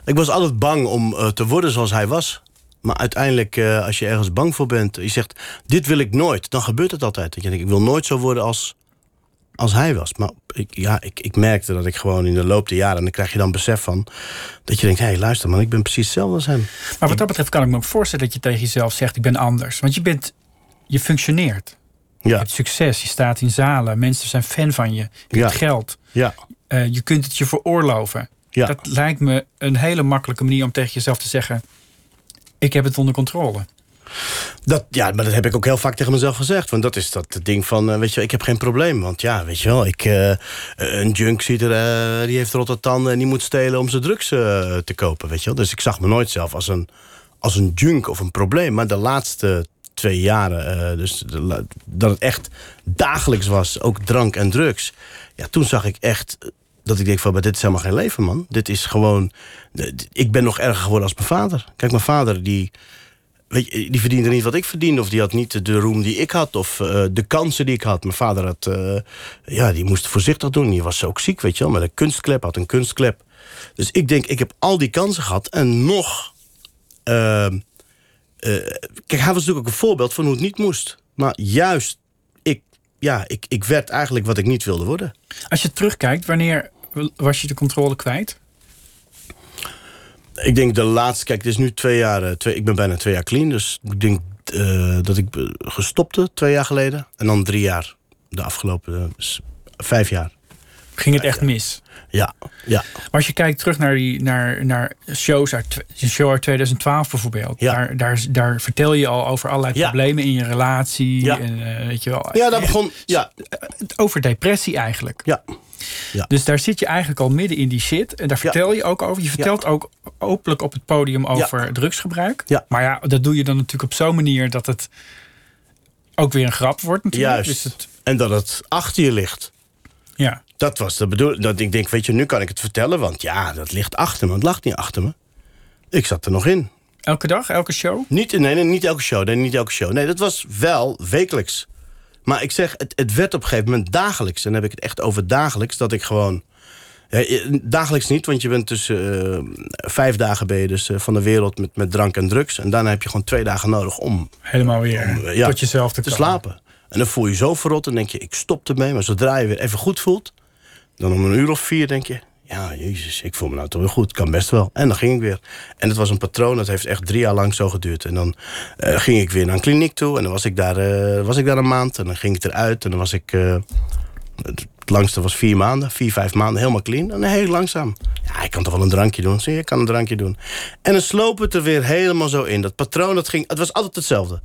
Ik was altijd bang om eh, te worden zoals hij was. Maar uiteindelijk, eh, als je ergens bang voor bent... je zegt, dit wil ik nooit, dan gebeurt het altijd. Dat je denkt, ik wil nooit zo worden als, als hij was. Maar ik, ja, ik, ik merkte dat ik gewoon in de loop der jaren... en dan krijg je dan besef van... dat je denkt, hé, hey, luister man, ik ben precies hetzelfde als hem. Maar wat dat betreft kan ik me ook voorstellen dat je tegen jezelf zegt: ik ben anders. Want je bent. Je functioneert. Je Ja, hebt succes. Je staat in zalen. Mensen zijn fan van je. Je Ja. hebt geld. ja, Eh, je kunt het je veroorloven. ja. Dat lijkt me een hele makkelijke manier om tegen jezelf te zeggen: Ik heb het onder controle. Dat, ja, maar dat heb ik ook heel vaak tegen mezelf gezegd. Want dat is dat ding van, eh, weet je, ik heb geen probleem. Want ja, weet je wel, ik, eh, een junk ziet er, eh, die heeft rotte tanden... en die moet stelen om zijn drugs te kopen, weet je wel. Dus ik zag me nooit zelf als een, als een junk of een probleem. Maar de laatste twee jaren, dus dat het echt dagelijks was... ook drank en drugs, ja, toen zag ik echt... dat ik denk van, maar dit is helemaal geen leven, man. Dit is gewoon... Ik ben nog erger geworden als mijn vader. Kijk, mijn vader, die... Weet je, die verdiende niet wat ik verdiende. Of die had niet de roem die ik had. Of eh, de kansen die ik had. Mijn vader had... eh, ja, die moest voorzichtig doen. Die was ook ziek, weet je wel. Met een kunstklep. Had een kunstklep. Dus ik denk, ik heb al die kansen gehad. En nog... ehm, eh, kijk, hij was natuurlijk ook een voorbeeld van hoe het niet moest. Maar juist, ja, ik, ik werd eigenlijk wat ik niet wilde worden. Als je terugkijkt, wanneer was je de controle kwijt? Ik denk de laatste, kijk, het is nu twee jaar, eh, twee, ik ben bijna twee jaar clean. Dus ik denk eh, dat ik eh, gestopte twee jaar geleden. En dan drie jaar, de afgelopen vijf jaar. Ging het echt mis? Ja, ja. Maar als je kijkt terug naar, die, naar, naar shows uit, show uit 2012 bijvoorbeeld. Ja. Daar, daar, daar vertel je al over allerlei Ja. problemen in je relatie. Ja. En, eh, weet je wel, Ja, dat begon, ja, over depressie eigenlijk. ja. Dus daar zit je eigenlijk al midden in die shit. En daar vertel je ook over. Je vertelt ook openlijk op het podium over drugsgebruik. Ja. Maar ja, dat doe je dan natuurlijk op zo'n manier dat het ook weer een grap wordt natuurlijk. Juist. Dus het, En dat het achter je ligt. Ja. Dat was de bedoeling. Dat ik denk, weet je, nu kan ik het vertellen. Want ja, dat ligt achter me. Het lag niet achter me. Ik zat er nog in. Elke dag, elke show? Niet, nee, nee, niet elke show. Nee, niet elke show. Nee, dat was wel wekelijks. Maar ik zeg, het, het werd op een gegeven moment dagelijks. En dan heb ik het echt over dagelijks. Dat ik gewoon... Ja, dagelijks niet, want je bent tussen eh, vijf dagen ben je dus eh, van de wereld met, met drank en drugs. En daarna heb je gewoon twee dagen nodig om Helemaal weer eh, ja, tot jezelf te, te slapen. En dan voel je zo verrot en denk je, ik stop ermee. Maar zodra je weer even goed voelt, dan om een uur of vier denk je... ja, jezus, ik voel me nou toch weer goed, kan best wel. En dan ging ik weer. En het was een patroon, dat heeft echt drie jaar lang zo geduurd. En dan eh, ging ik weer naar een kliniek toe en dan was ik daar, eh, was ik daar een maand. En dan ging ik eruit en dan was ik... eh, het langste was vier maanden, vier, vijf maanden, helemaal clean. En heel langzaam. Ja, ik kan toch wel een drankje doen? Zie je, ik kan een drankje doen. En dan sloop het er weer helemaal zo in. Dat patroon, dat ging, het was altijd hetzelfde.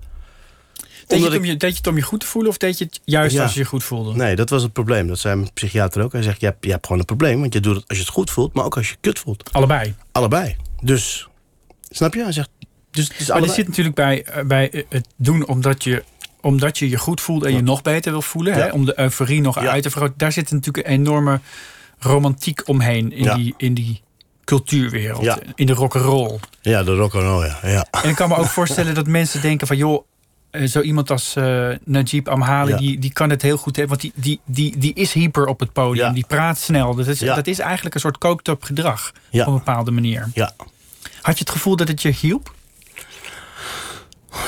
Deed je, het om je, deed je het om je goed te voelen of deed je het juist Ja. als je je goed voelde? Nee, dat was het probleem. Dat zei mijn psychiater ook. Hij zegt, je hebt, je hebt gewoon een probleem. Want je doet het als je het goed voelt, maar ook als je kut voelt. Allebei. Allebei. Dus, snap je? Hij zegt, dus is Maar zit natuurlijk bij, eh, bij eh, het doen omdat je, omdat je je goed voelt en je nog beter wil voelen. Hè? Om de euforie nog uit te vergroten. Daar zit natuurlijk een enorme romantiek omheen in, die, in die cultuurwereld. Ja. In de rock'n'roll. Ja, de rock'n'roll, ja. ja. En ik kan me ook voorstellen dat mensen denken van... joh, zo iemand als eh, Najib Amhali, Ja. die, die kan het heel goed hebben. Want die, die, die, die is hyper op het podium. Ja. Die praat snel. Dat is, Ja. dat is eigenlijk een soort kooktop gedrag. Op een bepaalde manier. Ja. Had je het gevoel dat het je hielp?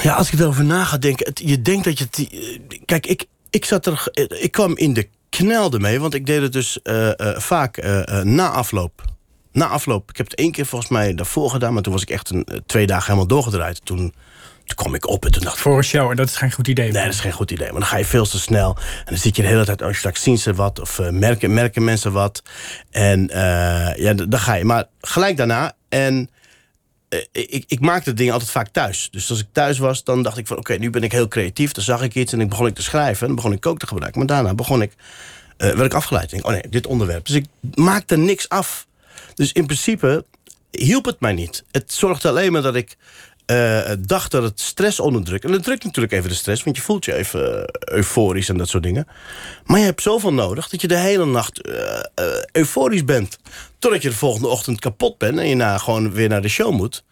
Ja, als ik erover na ga denken, het- je denkt dat je het. eh, Kijk, ik, ik zat er. eh, Ik kwam in de knel ermee, want ik deed het dus eh, eh, vaak eh, eh, na afloop. Na afloop. Ik heb het één keer volgens mij daarvoor gedaan, maar toen was ik echt een, eh, twee dagen helemaal doorgedraaid. Toen kwam ik op en toen dacht ik. Voor een show. En dat is geen goed idee. Nee, dat is geen goed idee. Maar dan ga je veel te snel. En dan zit je de hele tijd, oh, straks zien ze wat. Of eh, merken, merken mensen wat. En eh, ja, dan ga je. Maar gelijk daarna. En eh, ik, ik maakte dingen altijd vaak thuis. Dus als ik thuis was, dan dacht ik van... oké, nu ben ik heel creatief. Dan zag ik iets en dan begon ik te schrijven. En dan begon ik ook te gebruiken. Maar daarna begon ik, werd ik afgeleid. Ik oh nee, dit onderwerp. Dus ik maakte niks af. Dus in principe hielp het mij niet. Het zorgde alleen maar dat ik eh, dacht dat het stress onderdrukt. En dat drukt natuurlijk even de stress, want je voelt je even eh, euforisch en dat soort dingen. Maar je hebt zoveel nodig dat je de hele nacht eh, euforisch bent. Totdat je de volgende ochtend kapot bent en je na, gewoon weer naar de show moet.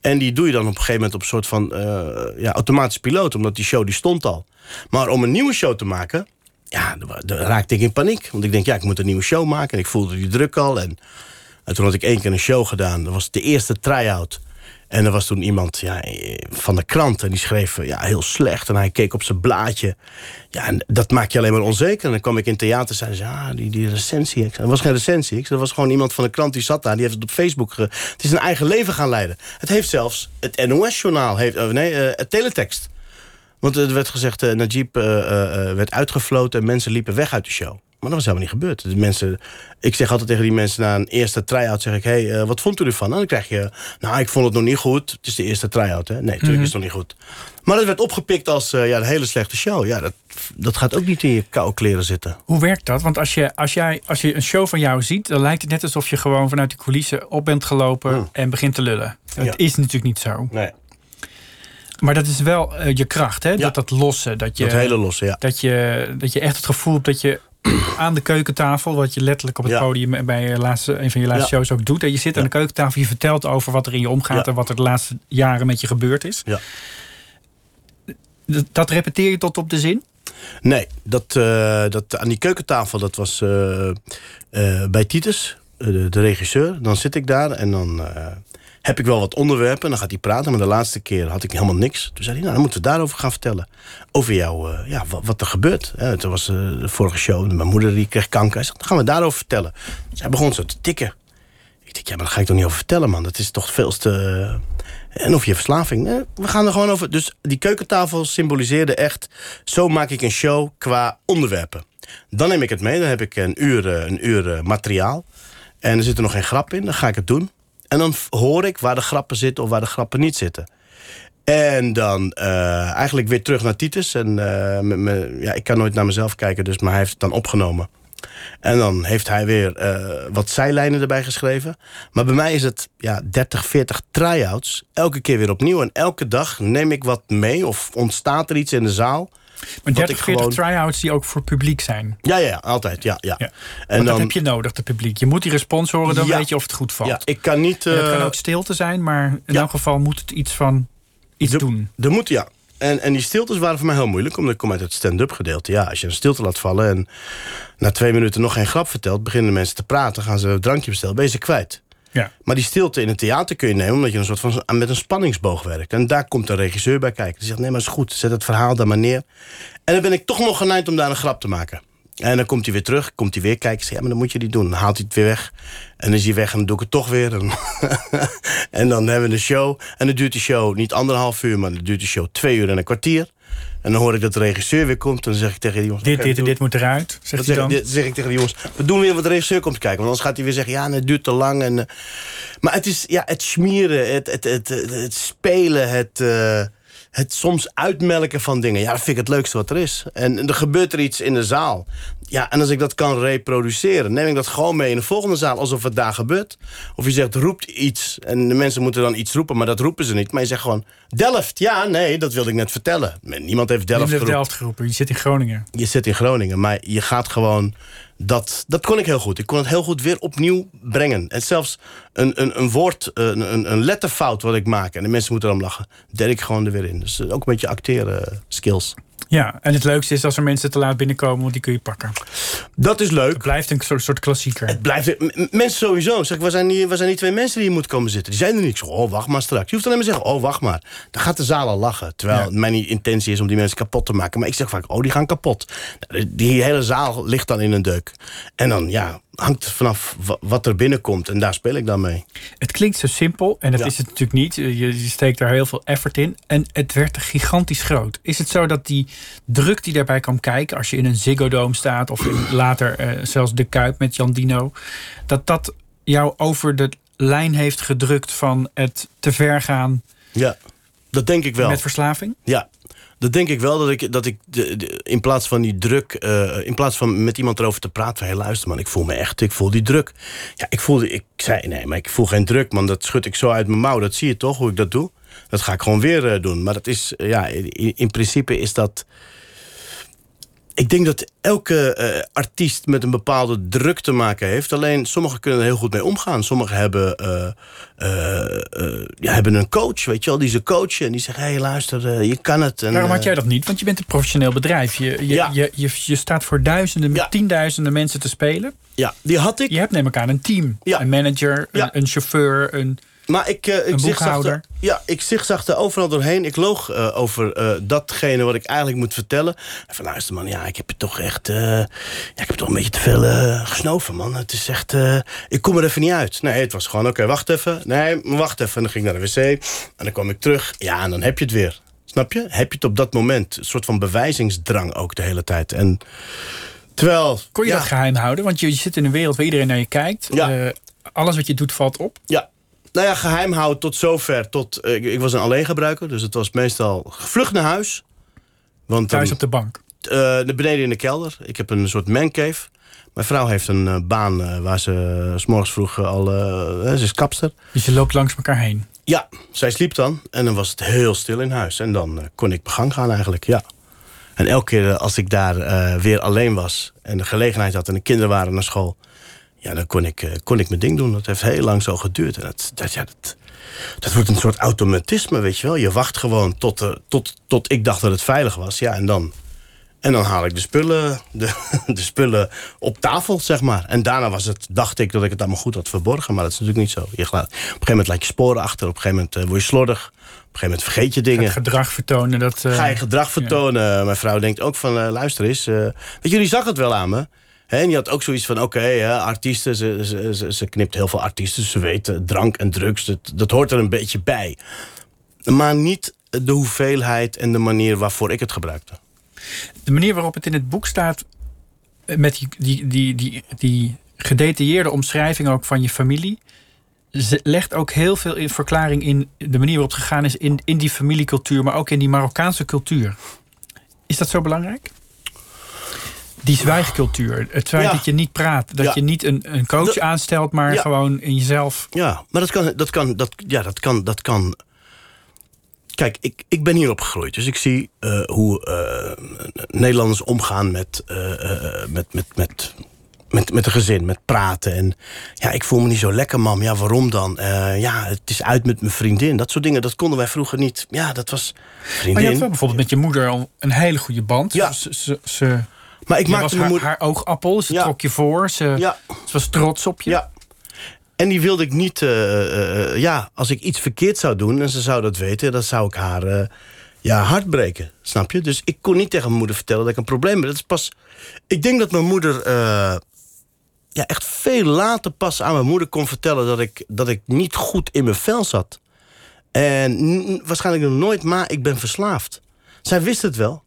En die doe je dan op een gegeven moment op een soort van ja, automatisch piloot, omdat die show die stond al. Maar om een nieuwe show te maken, ja, dan raakte ik in paniek. Want ik denk, ja, ik moet een nieuwe show maken. En ik voelde die druk al. En, en toen had ik één keer een show gedaan. Dat was de eerste try-out. En er was toen iemand ja, van de krant en die schreef ja, heel slecht. En hij keek op zijn blaadje. Ja, en dat maakt je alleen maar onzeker. En dan kwam ik in theater en zei ze, ja, die, die recensie. Ik was geen recensie. Ik Dat was gewoon iemand van de krant die zat daar. Die heeft het op Facebook. Het is een eigen leven gaan leiden. Het heeft zelfs het NOS-journaal, heeft, oh, nee, eh, het teletext. Want er werd gezegd, eh Najib eh, eh, werd uitgefloten en mensen liepen weg uit de show. Maar dat was helemaal niet gebeurd. De mensen, ik zeg altijd tegen die mensen na een eerste try-out... zeg ik, hey, eh, wat vond u ervan? En dan krijg je, nou, ik vond het nog niet goed. Het is de eerste try-out, hè? Nee, natuurlijk Mhm. is het nog niet goed. Maar dat werd opgepikt als eh, ja, een hele slechte show. Ja, dat, dat gaat ook niet in je koude kleren zitten. Hoe werkt dat? Want als je, als, jij, als je een show van jou ziet, dan lijkt het net alsof je gewoon vanuit de coulissen op bent gelopen en begint te lullen. Dat Ja. is natuurlijk niet zo. Nee. Maar dat is wel eh, je kracht, hè? Dat dat losse. Dat je, Dat hele losse, ja. dat, je, dat je echt het gevoel hebt dat je [clears throat] aan de keukentafel, wat je letterlijk op het Ja. podium bij je laatste, een van je laatste Ja. shows ook doet. En je zit aan de keukentafel, je vertelt over wat er in je omgaat en wat er de laatste jaren met je gebeurd is. Ja. Dat, repeteer je tot op de zin? Nee, dat, eh, dat aan die keukentafel, dat was eh, eh, bij Titus, de, de regisseur. Dan zit ik daar en dan heb ik wel wat onderwerpen. En dan gaat hij praten, maar de laatste keer had ik helemaal niks. Toen zei hij, nou, dan moeten we daarover gaan vertellen. Over jou, eh, ja, wat, er gebeurt. Hè, toen was eh, de vorige show, mijn moeder die kreeg kanker. Hij zegt, dan gaan we daarover vertellen. Zij begon zo te tikken. Ik denk, ja, maar daar ga ik toch niet over vertellen, man. Dat is toch veel te... En of je verslaving. We gaan er gewoon over. Dus die keukentafel symboliseerde echt... zo maak ik een show qua onderwerpen. Dan neem ik het mee. Dan heb ik een uur, eh, een uur eh, materiaal. En er zit er nog geen grap in. Dan ga ik het doen. En dan hoor ik waar de grappen zitten of waar de grappen niet zitten. En dan eh, eigenlijk weer terug naar Titus. En eh, ja, ik kan nooit naar mezelf kijken, dus, maar hij heeft het dan opgenomen. En dan heeft hij weer eh, wat zijlijnen erbij geschreven. Maar bij mij is het ja, 30, 40 try-outs. Elke keer weer opnieuw. En elke dag neem ik wat mee of ontstaat er iets in de zaal. Maar wat 30, ik 40 gewoon- try-outs die ook voor publiek zijn. Ja, ja, ja, altijd. Ja, ja. Ja. En Want dat dan, heb je nodig, de publiek. Je moet die respons horen, dan Ja. weet je of het goed valt. ja, ik kan niet. Dat kan eh, ook stilte zijn, maar in elk geval moet het iets van iets doen. Er moet, ja. En, en die stiltes waren voor mij heel moeilijk, omdat ik kom uit het stand-up gedeelte. Ja, als je een stilte laat vallen en na twee minuten nog geen grap vertelt... beginnen de mensen te praten, gaan ze een drankje bestellen, ben je ze kwijt. Ja. Maar die stilte in het theater kun je nemen... omdat je een soort van met een spanningsboog werkt. En daar komt een regisseur bij kijken. Die zegt, nee, maar is goed, zet het verhaal daar maar neer. En dan ben ik toch nog geneigd om daar een grap te maken. En dan komt hij weer terug, komt hij weer kijken. Zeg, ja, maar dan moet je die doen. Dan haalt hij het weer weg. En dan is hij weg en dan doe ik het toch weer. En, [laughs] dan hebben we een show. En dan duurt die show niet anderhalf uur... maar dan duurt de show twee uur en een kwartier. En dan hoor ik dat de regisseur weer komt. En dan zeg ik tegen die jongens... Dit, dit en dit moet eruit, dan zegt zeg, hij ik- dan. dit zeg ik tegen de jongens. We doen weer wat de regisseur komt kijken. Want anders gaat hij weer zeggen... ja, het duurt te lang. En, eh, maar het is ja, het smeren, het, het, het, het, het spelen, het, eh, het soms uitmelken van dingen. Ja, dat vind ik het leukste wat er is. En er gebeurt er iets in de zaal. Ja, en als ik dat kan reproduceren... neem ik dat gewoon mee in de volgende zaal... alsof het daar gebeurt. Of je zegt, roept iets. En de mensen moeten dan iets roepen, maar dat roepen ze niet. Maar je zegt gewoon, Delft. Ja, nee, dat wilde ik net vertellen. Niemand heeft Delft Delft, geroepen Delft geroepen. Je zit in Groningen. je zit in Groningen, maar je gaat gewoon. Dat, dat kon ik heel goed. Ik kon het heel goed weer opnieuw brengen. En zelfs een, een, een woord, een, een, letterfout wat ik maak. En de mensen moeten erom lachen. Der ik gewoon er weer in. Dus eh, ook een beetje acteren eh, skills. Ja, en het leukste is als er mensen te laat binnenkomen, want die kun je pakken. Dat is leuk. Het blijft een soort, soort klassieker. Het blijft, mensen sowieso. Zeg, waar, zijn die, waar zijn die twee mensen die hier moeten komen zitten? Die zijn er niet. Zeg, oh, wacht maar straks. Je hoeft alleen maar te zeggen, oh, wacht maar. Dan gaat de zaal al lachen. Terwijl Ja. mijn intentie is om die mensen kapot te maken. Maar ik zeg vaak, oh, die gaan kapot. Nou, Die hele zaal ligt dan in een deuk. En dan, ja, hangt vanaf wa- wat er binnenkomt. En daar speel ik dan mee. Het klinkt zo simpel en dat Ja. is het natuurlijk niet. Je, je steekt daar heel veel effort in en het werd gigantisch groot. Is het zo dat die druk die daarbij kan kijken... als je in een Ziggo Dome staat of in [clears throat] later eh, zelfs de Kuip met Jan Dino... dat dat jou over de lijn heeft gedrukt van het te ver gaan Ja, dat denk ik wel. met verslaving? Ja, dat denk ik wel. Dat ik, dat ik de, in plaats van die druk, eh, in plaats van met iemand erover te praten, van hé, luister man, ik voel me echt, ik voel die druk. Ja, ik voelde, ik zei nee, maar ik voel geen druk, man. Dat schud ik zo uit mijn mouw. Dat zie je toch hoe ik dat doe? Dat ga ik gewoon weer eh, doen. Maar dat is, eh, ja, in principe is dat. Ik denk dat elke eh, artiest met een bepaalde druk te maken heeft. Alleen sommigen kunnen er heel goed mee omgaan. Sommigen hebben, eh, eh, ja, hebben een coach, weet je wel, die ze coachen. En die zeggen, hé, hey, luister, je kan het. En, Waarom had jij dat niet? Want je bent een professioneel bedrijf. Je, je, Ja. je, je, je staat voor duizenden, Ja. tienduizenden mensen te spelen. Ja, die had ik. Je hebt neem ik aan een team. Ja. Een manager, een, een chauffeur, een... Maar ik, eh, ik zigzagde, ja, ik zigzagde overal doorheen. Ik loog eh, over eh, datgene wat ik eigenlijk moet vertellen. En van luister man, ja, ik heb het toch echt... ja, ik heb toch een beetje te veel gesnoven, man. Het is echt... ik kom er even niet uit. Nee, het was gewoon, oké, wacht even. Nee, wacht even. En dan ging ik naar de wc. En dan kwam ik terug. Ja, en dan heb je het weer. Snap je? Heb je het op dat moment. Een soort van bewijzingsdrang ook de hele tijd. En Terwijl... Kon je ja, dat geheim houden? Want je, je zit in een wereld waar iedereen naar je kijkt. Ja. Alles wat je doet valt op. Ja. Nou ja, geheim houden tot zover. Tot, eh, ik, ik was een alleengebruiker, dus het was meestal vlucht naar huis. Want Thuis op de bank. Naar beneden in de kelder. Ik heb een soort mancave. Mijn vrouw heeft een eh, baan waar ze s s'morgens vroeg al... ze is kapster. Dus je loopt langs elkaar heen. Ja, zij sliep dan. En dan was het heel stil in huis. En dan kon ik mijn gang gaan eigenlijk, ja. En elke keer als ik daar weer alleen was... en de gelegenheid had en de kinderen waren naar school... ja, dan kon ik, eh, kon ik mijn ding doen. Dat heeft heel lang zo geduurd. En dat, dat, ja, dat, dat wordt een soort automatisme, weet je wel. Je wacht gewoon tot, er- tot, tot ik dacht dat het veilig was. Ja, en dan... En dan haal ik de spullen, de, [laughs] de spullen op tafel, zeg maar. En daarna was het, dacht ik dat ik het allemaal goed had verborgen. Maar dat is natuurlijk niet zo. Je op een gegeven moment laat je sporen achter. Op een gegeven moment eh, word je slordig. Op een gegeven moment vergeet je dingen. Het gedrag vertonen. Dat, eh, Ga je gedrag vertonen. Mijn vrouw denkt ook van, eh, luister eens. eh, weet je, jullie zag het wel aan me. En die had ook zoiets van, oké, artiesten, ze, ze, ze, knipt heel veel artiesten. Ze weten, drank en drugs, dat, dat hoort er een beetje bij. Maar niet de hoeveelheid en de manier waarvoor ik het gebruikte. De manier waarop het in het boek staat. eh, met die, die, die, die, die gedetailleerde omschrijving ook van je familie. legt ook heel veel in verklaring in de manier waarop het gegaan is in, in die familiecultuur, maar ook in die Marokkaanse cultuur. Is dat zo belangrijk? Die zwijgcultuur. Het feit Ja. dat je niet praat. Dat Ja. je niet een, een coach Dat- aanstelt, maar Ja. gewoon in jezelf. Ja, maar dat kan, dat kan, dat, ja, dat kan, dat kan. Kijk, ik, ik ben hier opgegroeid, dus ik zie eh, hoe eh, Nederlanders omgaan met, eh, met, met, met, met, met een gezin, met praten. En ja, ik voel me niet zo lekker, mam. Ja, waarom dan? Ja, het is uit met mijn vriendin. Dat soort dingen, dat konden wij vroeger niet. Ja, dat was Maar vriendin. je had wel bijvoorbeeld met je moeder al een hele goede band. Ja. Ze, ze, ze, maar ik maakte haar, haar oogappel. Ze Ja. trok je voor. Ze, Ja. ze was trots op je. Ja. En die wilde ik niet... eh, eh, ja, als ik iets verkeerd zou doen en ze zou dat weten... dan zou ik haar eh, ja, hart breken, snap je? Dus ik kon niet tegen mijn moeder vertellen dat ik een probleem heb. Dat is pas... Ik denk dat mijn moeder... ja, echt veel later pas aan mijn moeder kon vertellen... dat ik, dat ik niet goed in mijn vel zat. En waarschijnlijk nog nooit, maar ik ben verslaafd. Zij wist het wel.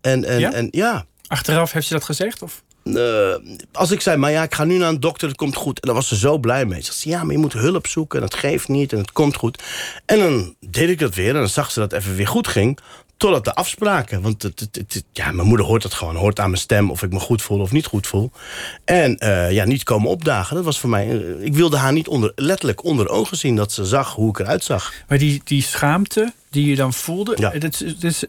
En, en, Ja? en ja... Achteraf heeft ze dat gezegd? Of? Eh, als ik zei, maar ja, ik ga nu naar een dokter, het komt goed. En dan was ze zo blij mee. Ze zei, ja, maar je moet hulp zoeken en het geeft niet en het komt goed. En dan deed ik dat weer en dan zag ze dat het even weer goed ging. Totdat de afspraken. Want het, het, het- ja, mijn moeder hoort het gewoon. Hoort aan mijn stem of ik me goed voel of niet goed voel. En eh, ja, niet komen opdagen. Dat was voor mij... eh, ik wilde haar niet onder, letterlijk onder ogen zien... dat ze zag hoe ik eruit zag. Maar die, die schaamte die je dan voelde, Ja. dat, is, dat is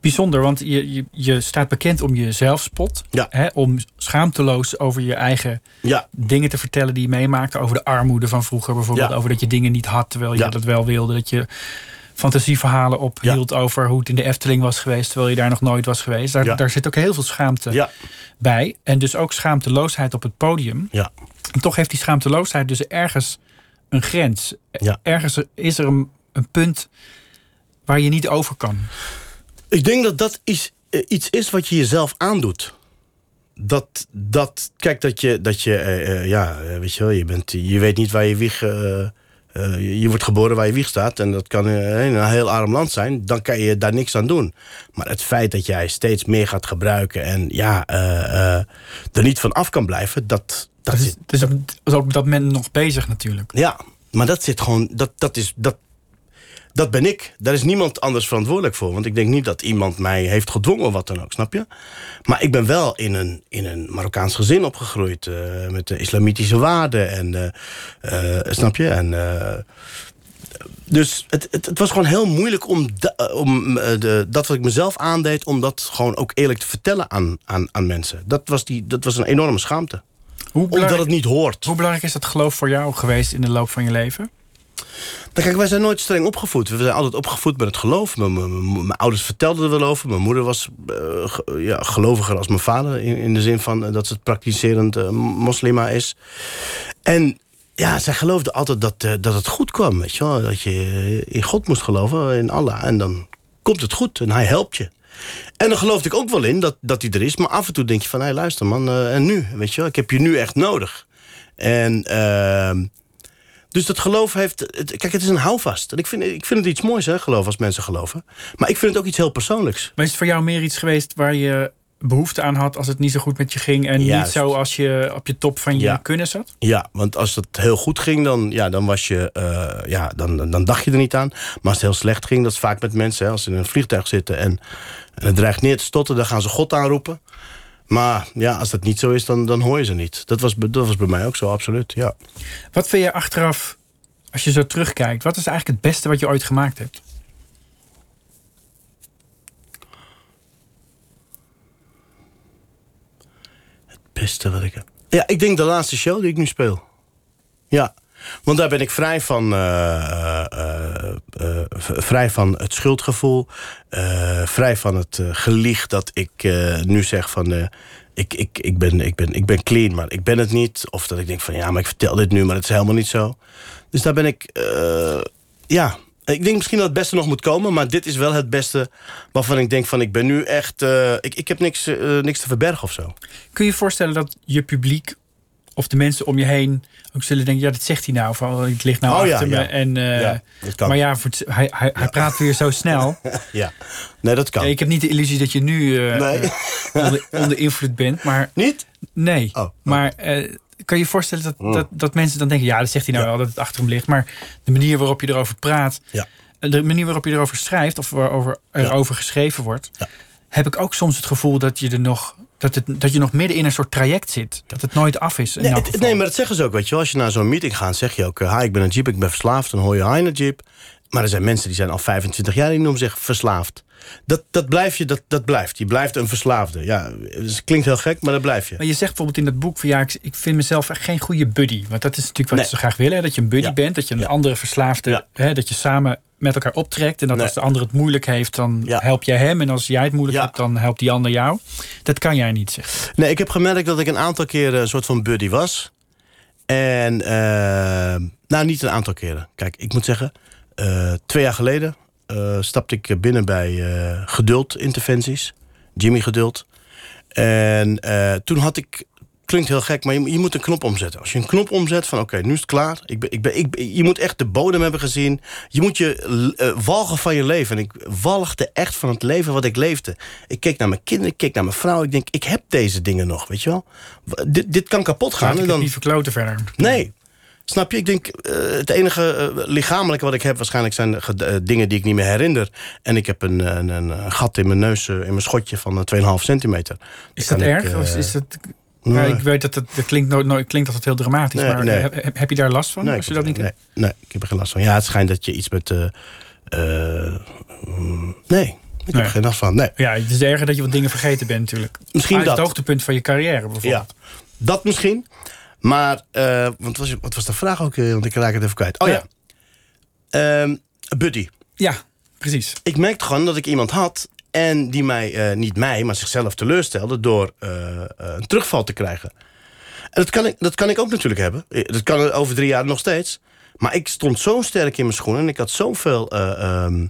bijzonder. Want je, je, je staat bekend om je zelfspot. Ja. Hè, om schaamteloos over je eigen Ja, dingen te vertellen die je meemaakte. Over de armoede van vroeger bijvoorbeeld. Over dat je dingen niet had terwijl je dat wel wilde. Dat je fantasieverhalen ophield over hoe het in de Efteling was geweest... terwijl je daar nog nooit was geweest. Daar, daar zit ook heel veel schaamte bij. En dus ook schaamteloosheid op het podium. ja. En toch heeft die schaamteloosheid dus ergens een grens. Ja. Ergens is er een, een punt waar je niet over kan. Ik denk dat dat is, eh, iets is wat je jezelf aandoet. Dat, dat kijk, dat je, dat je eh, eh, ja, weet je wel, je, bent, je weet niet waar je wieg, je, wordt geboren waar je wieg staat. En dat kan in een heel arm land zijn. Dan kan je daar niks aan doen. Maar het feit dat jij steeds meer gaat gebruiken en ja, er niet van af kan blijven, dat, dat, Dat is, is ook, is op dat moment nog bezig natuurlijk. ja, maar dat zit gewoon, dat, dat is, dat, dat ben ik. Daar is niemand anders verantwoordelijk voor. Want ik denk niet dat iemand mij heeft gedwongen of wat dan ook, snap je? Maar ik ben wel in een, in een Marokkaans gezin opgegroeid. eh, met de islamitische waarden. En, eh, eh, snap je? En, dus het, het, het was gewoon heel moeilijk om, da- om de, dat wat ik mezelf aandeed... om dat gewoon ook eerlijk te vertellen aan, aan, aan mensen. Dat was, die, dat was een enorme schaamte. Hoe Omdat het niet hoort. hoe belangrijk is dat geloof voor jou geweest in de loop van je leven? Kijk, wij zijn nooit streng opgevoed. We zijn altijd opgevoed met het geloof. Mijn, ouders vertelden er wel over. Mijn moeder was eh, ja, geloviger als mijn vader. In, in de zin van eh, dat ze het praktiserend eh, moslima is. En ja, zij geloofde altijd dat, dat het goed kwam. Weet je wel? Dat je in God moest geloven, in Allah. En dan komt het goed en hij helpt je. En dan geloofde ik ook wel in dat, dat hij er is. Maar af en toe denk je van, hé luister man, en nu? Weet je wel, ik heb je nu echt nodig. En... dus dat geloof heeft... het- Kijk, het is een houvast. En ik vind, ik vind het iets moois, hè, geloof, als mensen geloven. Maar ik vind het ook iets heel persoonlijks. Maar is het voor jou meer iets geweest waar je behoefte aan had als het niet zo goed met je ging. En Juist. niet zo als je op je top van je Ja. kunnen zat. Ja, want als het heel goed ging, dan, ja, dan, was je, eh, ja, dan, dan dacht je er niet aan. Maar als het heel slecht ging, dat is vaak met mensen. Hè, als ze in een vliegtuig zitten en, en het dreigt neer te stotten, dan gaan ze God aanroepen. Maar ja, als dat niet zo is, dan, dan hoor je ze niet. Dat was, dat was bij mij ook zo, absoluut. Ja. Wat vind je achteraf, als je zo terugkijkt, wat is eigenlijk het beste wat je ooit gemaakt hebt? beste wat ik heb. Ja, ik denk de laatste show die ik nu speel. Ja, want daar ben ik vrij van, eh, eh, eh, vrij van het schuldgevoel. vrij van het gelieg dat ik nu zeg van... ik, ik, ik, ben, ik, ben, ik ben clean, maar ik ben het niet. Of dat ik denk van ja, maar ik vertel dit nu, maar het is helemaal niet zo. Dus daar ben ik... ja, ik denk misschien dat het beste nog moet komen... maar dit is wel het beste waarvan ik denk van... ik ben nu echt... ik, ik heb niks, niks te verbergen of zo. Kun je je voorstellen dat je publiek of de mensen om je heen ook zullen denken: ja, dat zegt hij nou, oh, het ligt nou Oh, ja, achter me. ja. En, Ja, dat kan. Maar ja, voor het- hij, hij, hij praat weer zo snel. [laughs] Ja, nee, dat kan. Ik heb niet de illusie dat je nu Nee. eh, onder, onder invloed bent, maar [laughs] Niet? nee. Oh, oh. Maar kan je je voorstellen dat, dat, dat mensen dan denken: ja, dat zegt hij nou wel, dat het achter hem ligt. Maar de manier waarop je erover praat, Ja. de manier waarop je erover schrijft of waarover erover geschreven wordt, heb ik ook soms het gevoel dat je er nog. Dat, het, dat je nog midden in een soort traject zit. Dat het nooit af is. Nee, het- nee, maar dat zeggen ze ook, weet je wel. Als je naar zo'n meeting gaat, zeg je ook... eh, hi, ik ben een jeep, ik ben verslaafd. Dan hoor je hi, een jeep. Maar er zijn mensen die zijn al 25 jaar... die noemen zich verslaafd. Dat, dat, blijf je, dat, dat blijft. Je blijft een verslaafde. Ja, het klinkt heel gek, maar dat blijf je. Maar je zegt bijvoorbeeld in dat boek van ja, ik, ik vind mezelf echt geen goede buddy. Want dat is natuurlijk wat Nee. ze graag willen. hè, Dat je een buddy Ja. bent, dat je een Ja. andere verslaafde, Ja. hè, dat je samen met elkaar optrekt. En dat Nee. als de ander het moeilijk heeft, dan Ja. help jij hem. En als jij het moeilijk Ja. hebt, dan helpt die ander jou. Dat kan jij niet zeggen. Nee, ik heb gemerkt dat ik een aantal keren een soort van buddy was. En, eh, nou, niet een aantal keren. Kijk, ik moet zeggen, eh, twee jaar geleden eh, stapte ik binnen bij eh, Geduld Interventies. Jimmy Geduld. En eh, toen had ik, klinkt heel gek, maar je, je moet een knop omzetten. Als je een knop omzet van oké, nu is het klaar. Ik ben, ik ben, ik, je moet echt de bodem hebben gezien. Je moet je eh, walgen van je leven. En ik walgde echt van het leven wat ik leefde. Ik keek naar mijn kinderen, ik keek naar mijn vrouw. Ik denk, ik heb deze dingen nog, weet je wel. Dit, dit kan kapot gaan. Laat ik dan, niet verkloten verder. Nee. Snap je? Ik denk, eh, het enige eh, lichamelijke wat ik heb... waarschijnlijk zijn dingen die ik niet meer herinner. En ik heb een, een, een gat in mijn neus, in mijn schotje van eh, 2,5 centimeter. Is dat ik, erg? Of is, is dat, nee. ja, ik weet dat het dat klinkt, nooit, nooit, klinkt altijd heel dramatisch. Nee, maar nee. Heb, je daar last van? Nee, als je ik, dat niet nee, nee, ik heb er geen last van. Ja, het schijnt dat je iets met... eh, eh, nee, ik heb er geen last van. Nee. Ja, het is erger dat je wat dingen vergeten bent natuurlijk. Misschien Uit het dat. hoogtepunt van je carrière Ja, bijvoorbeeld. dat misschien. Maar, eh, want was, wat was de vraag ook? Want ik raak het even kwijt. Oh ja. Ehm, buddy. Ja, precies. ik merkte gewoon dat ik iemand had... en die mij, eh, niet mij, maar zichzelf teleurstelde... door eh, eh, een terugval te krijgen. En dat kan, ik, dat kan ik ook natuurlijk hebben. Dat kan over drie jaar nog steeds. Maar ik stond zo sterk in mijn schoenen... en ik had zoveel ehm,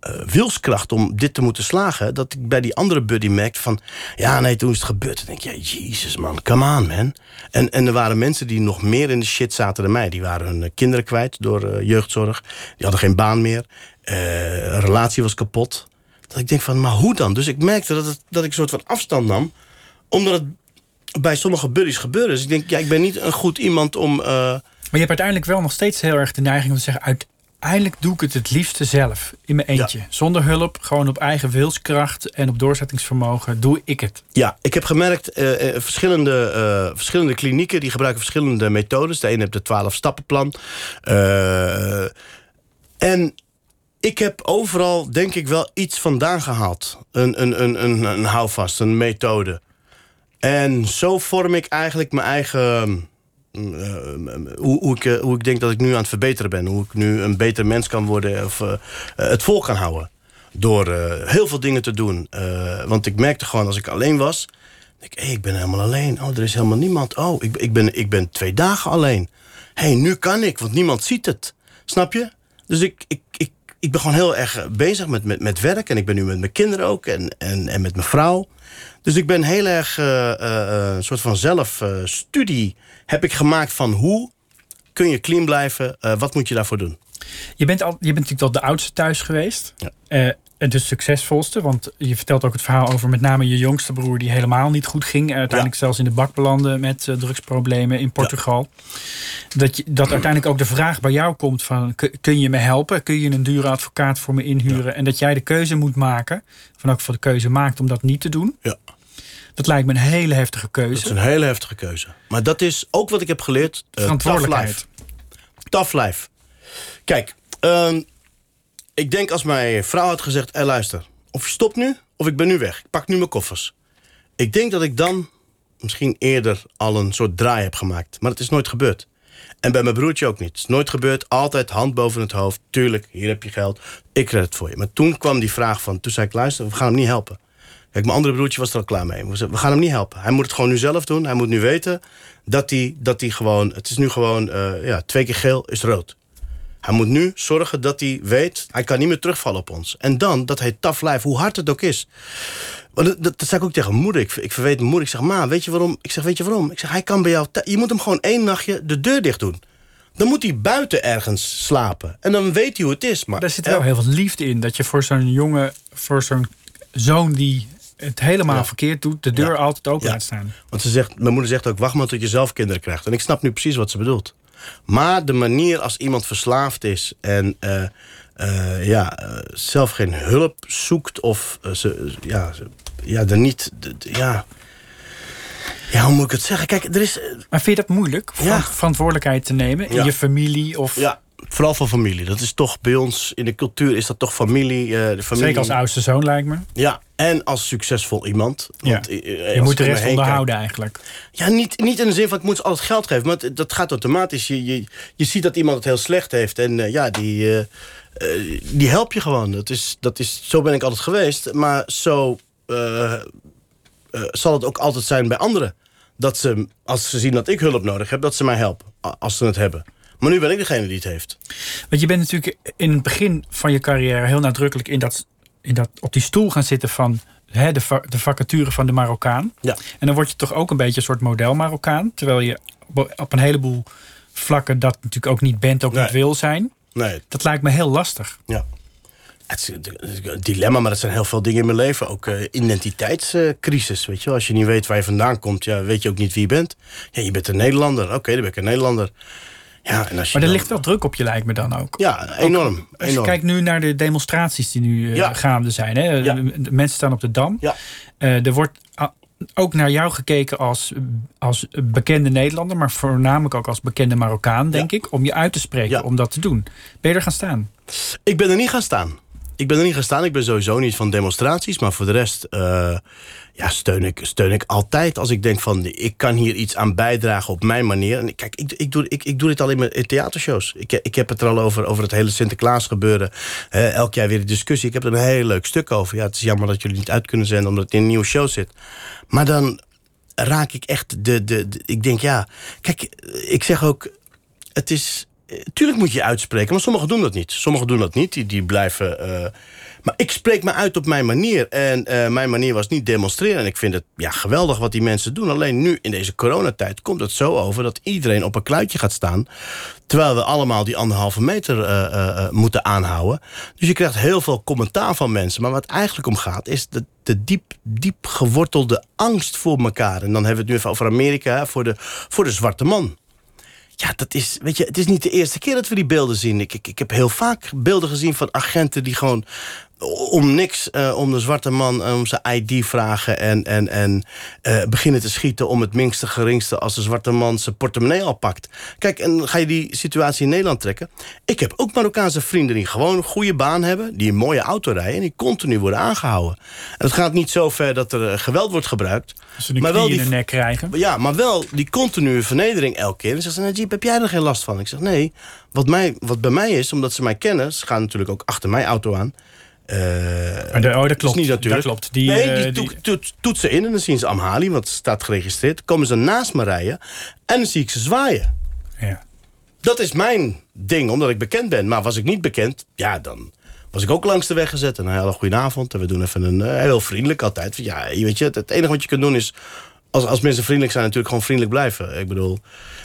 eh, wilskracht om dit te moeten slagen... dat ik bij die andere buddy merkte van... ja, nee, toen is het gebeurd. Dan denk ik, ja, jezus man, come on, man. En, en er waren mensen die nog meer in de shit zaten dan mij. Die waren hun kinderen kwijt door jeugdzorg. Die hadden geen baan meer. Een relatie was kapot. Dat ik denk van, maar hoe dan? Dus ik merkte dat, het, dat ik een soort van afstand nam... omdat het bij sommige buddies gebeurde. Dus ik denk, ja, ik ben niet een goed iemand om... eh, Maar je hebt uiteindelijk wel nog steeds heel erg de neiging om te zeggen... uiteindelijk doe ik het het liefste zelf, in mijn eentje. Zonder hulp, gewoon op eigen wilskracht en op doorzettingsvermogen doe ik het. Ja, ik heb gemerkt, eh, eh, verschillende, verschillende klinieken die gebruiken verschillende methodes. De ene heeft de 12-stappenplan. Eh, en ik heb overal, denk ik, wel iets vandaan gehaald. Een, een, een, een, een houvast, een methode. En zo vorm ik eigenlijk mijn eigen. mm, eh, hoe, ik, eh, hoe ik denk dat ik nu aan het verbeteren ben. Hoe ik nu een beter mens kan worden. Of eh, het vol kan houden. Door heel veel dingen te doen. Want ik merkte gewoon als ik alleen was. denk hey, ik ben helemaal alleen. Oh, er is helemaal niemand. Oh, ik, ik, ben, ik ben twee dagen alleen. Hé, hey, nu kan ik, want niemand ziet het. Snap je? Dus ik, ik, ik ben gewoon heel erg bezig met, met, met werk. En ik ben nu met mijn kinderen ook. En, en, en met mijn vrouw. Dus ik ben heel erg eh, eh, eh, een soort van zelfstudie heb ik gemaakt van hoe kun je clean blijven. Eh, wat moet je daarvoor doen? Je bent, al, je bent natuurlijk al de oudste thuis geweest. Ja. Eh, de succesvolste. Want je vertelt ook het verhaal over met name je jongste broer... die helemaal niet goed ging. Uiteindelijk zelfs in de bak belandde met eh, drugsproblemen in Portugal. Dat, je, dat uiteindelijk ook de vraag bij jou komt van... kun je me helpen? Kun je een dure advocaat voor me inhuren? En dat jij de keuze moet maken, van ook voor de keuze maakt om dat niet te doen. Ja. Dat lijkt me een hele heftige keuze. Dat is een hele heftige keuze. Maar dat is ook wat ik heb geleerd. Uh, Verantwoordelijkheid. Tough life. Tough life. Kijk, ehm, ik denk als mijn vrouw had gezegd... Hey, luister, of je stopt nu, of ik ben nu weg. Ik pak nu mijn koffers. Ik denk dat ik dan misschien eerder al een soort draai heb gemaakt. Maar het is nooit gebeurd. En bij mijn broertje ook niet. Het is nooit gebeurd. Altijd hand boven het hoofd. Tuurlijk, hier heb je geld. Ik red het voor je. Maar toen kwam die vraag van... Toen zei ik, luister, we gaan hem niet helpen. Kijk, mijn andere broertje was er al klaar mee. We gaan hem niet helpen. Hij moet het gewoon nu zelf doen. Hij moet nu weten dat hij, dat hij gewoon... Het is nu gewoon uh, ja, twee keer geel is rood. Hij moet nu zorgen dat hij weet... hij kan niet meer terugvallen op ons. En dan, dat heet tough life, hoe hard het ook is. Dat, dat, dat zei ik ook tegen moeder. Ik, ik verweet mijn moeder. Ik zeg, ma, weet je waarom? Ik zeg, weet je waarom? Ik zeg, hij kan bij jou... Je moet hem gewoon één nachtje de deur dicht doen. Dan moet hij buiten ergens slapen. En dan weet hij hoe het is. Maar Daar zit wel heel veel liefde in. Dat je voor zo'n jongen, voor zo'n zoon die het helemaal verkeerd doet, de deur altijd open laat staan. Want ze zegt, mijn moeder zegt ook, wacht maar tot je zelf kinderen krijgt. En ik snap nu precies wat ze bedoelt. Maar de manier als iemand verslaafd is en uh, uh, ja, uh, zelf geen hulp zoekt of ze, ja, ze, ja, er niet, ja. Ja, hoe moet ik het zeggen? Kijk, er is. Maar vind je dat moeilijk? Ja. Verantwoordelijkheid te nemen in ja. je familie? Of... Ja, vooral van familie. Dat is toch bij ons in de cultuur is dat toch familie. Uh, de familie. Zeker als oudste zoon lijkt me. Ja, en als succesvol iemand. Want, ja. je moet de rest onderhouden kijk, eigenlijk. Ja, niet, niet in de zin van ik moet ze al het geld geven. Maar het, dat gaat automatisch. Je, je, je ziet dat iemand het heel slecht heeft. En uh, ja, die, die help je gewoon. Dat is, dat is, zo ben ik altijd geweest. Maar zo zal het ook altijd zijn bij anderen. Dat ze, als ze zien dat ik hulp nodig heb, dat ze mij helpen. Als ze het hebben. Maar nu ben ik degene die het heeft. Want je bent natuurlijk in het begin van je carrière heel nadrukkelijk in dat, in dat, op die stoel gaan zitten van hè, de, va de vacature van de Marokkaan. Ja. En dan word je toch ook een beetje een soort model Marokkaan. Terwijl je op een heleboel vlakken dat natuurlijk ook niet bent, ook Nee. niet wil zijn. Nee, Dat lijkt me heel lastig. ja. Het is een dilemma, maar dat zijn heel veel dingen in mijn leven. Ook eh, identiteitscrisis, weet je wel. Als je niet weet waar je vandaan komt, ja, weet je ook niet wie je bent. Ja, je bent een Nederlander. Oké, dan ben ik een Nederlander. Ja, en als je Maar er dan- ligt wel druk op je, lijkt me dan ook. Ja, enorm. Als je enorm. kijkt nu naar de demonstraties die nu eh, Ja. gaande zijn. Hè? Ja. De, de mensen staan op de Dam. Ja. Eh, er wordt ook naar jou gekeken als, als bekende Nederlander... maar voornamelijk ook als bekende Marokkaan, denk ik... om je uit te spreken, om dat te doen. Ben je er gaan staan? Ik ben er niet gaan staan. Ik ben er niet gaan staan. Ik ben sowieso niet van demonstraties. Maar voor de rest eh, ja, steun, ik, steun ik altijd als ik denk van... ik kan hier iets aan bijdragen op mijn manier. En kijk, ik, ik, doe, ik, ik doe dit al in mijn in theatershows. Ik, ik heb het er al over, over het hele Sinterklaas gebeuren. Elk jaar weer een discussie. Ik heb er een heel leuk stuk over. Ja, het is jammer dat jullie niet uit kunnen zenden... omdat het in een nieuwe show zit. Maar dan raak ik echt de, de, de- ik denk ja kijk ik zeg ook het is tuurlijk moet je uitspreken maar sommigen doen dat niet. Sommigen doen dat niet die, blijven eh, maar ik spreek me uit op mijn manier. En eh, mijn manier was niet demonstreren. En ik vind het ja geweldig wat die mensen doen. Alleen nu in deze coronatijd komt het zo over dat iedereen op een kluitje gaat staan. Terwijl we allemaal die anderhalve meter eh, eh, eh, moeten aanhouden. Dus je krijgt heel veel commentaar van mensen. Maar wat eigenlijk om gaat is de, de diep, diep gewortelde angst voor elkaar. En dan hebben we het nu even over Amerika, voor de, voor de zwarte man. Ja, dat is, weet je, het is niet de eerste keer dat we die beelden zien. Ik, ik, ik heb heel vaak beelden gezien van agenten die gewoon om niks, eh, om de zwarte man, eh, om zijn ID vragen en, en, en eh, beginnen te schieten om het minste geringste als de zwarte man zijn portemonnee al pakt. Kijk, en ga je die situatie in Nederland trekken. Ik heb ook Marokkaanse vrienden die gewoon een goede baan hebben, die een mooie auto rijden en die continu worden aangehouden. En het gaat niet zo ver dat er geweld wordt gebruikt. Ze Maar wel in die- de nek krijgen. Ja, maar wel die continue vernedering elke keer. En zegt ze, Najib, heb jij er geen last van? Ik zeg, nee. Wat, mij, wat bij mij is, omdat ze mij kennen... ze gaan natuurlijk ook achter mijn auto aan... eh, de, oh, dat is klopt. niet natuurlijk. Dat klopt. Die, nee, eh, die, die- toet- toet- toet ze in en dan zien ze Amhali, want het staat geregistreerd. Dan komen ze naast me rijden en dan zie ik ze zwaaien. ja. Dat is mijn ding, omdat ik bekend ben. Maar was ik niet bekend, ja, dan was ik ook langs de weg gezet. En hele goede avond. En we doen even een eh, heel vriendelijk altijd. Ja, je weet je, het, het enige wat je kunt doen is... Als, als mensen vriendelijk zijn, natuurlijk gewoon vriendelijk blijven. Ik bedoel...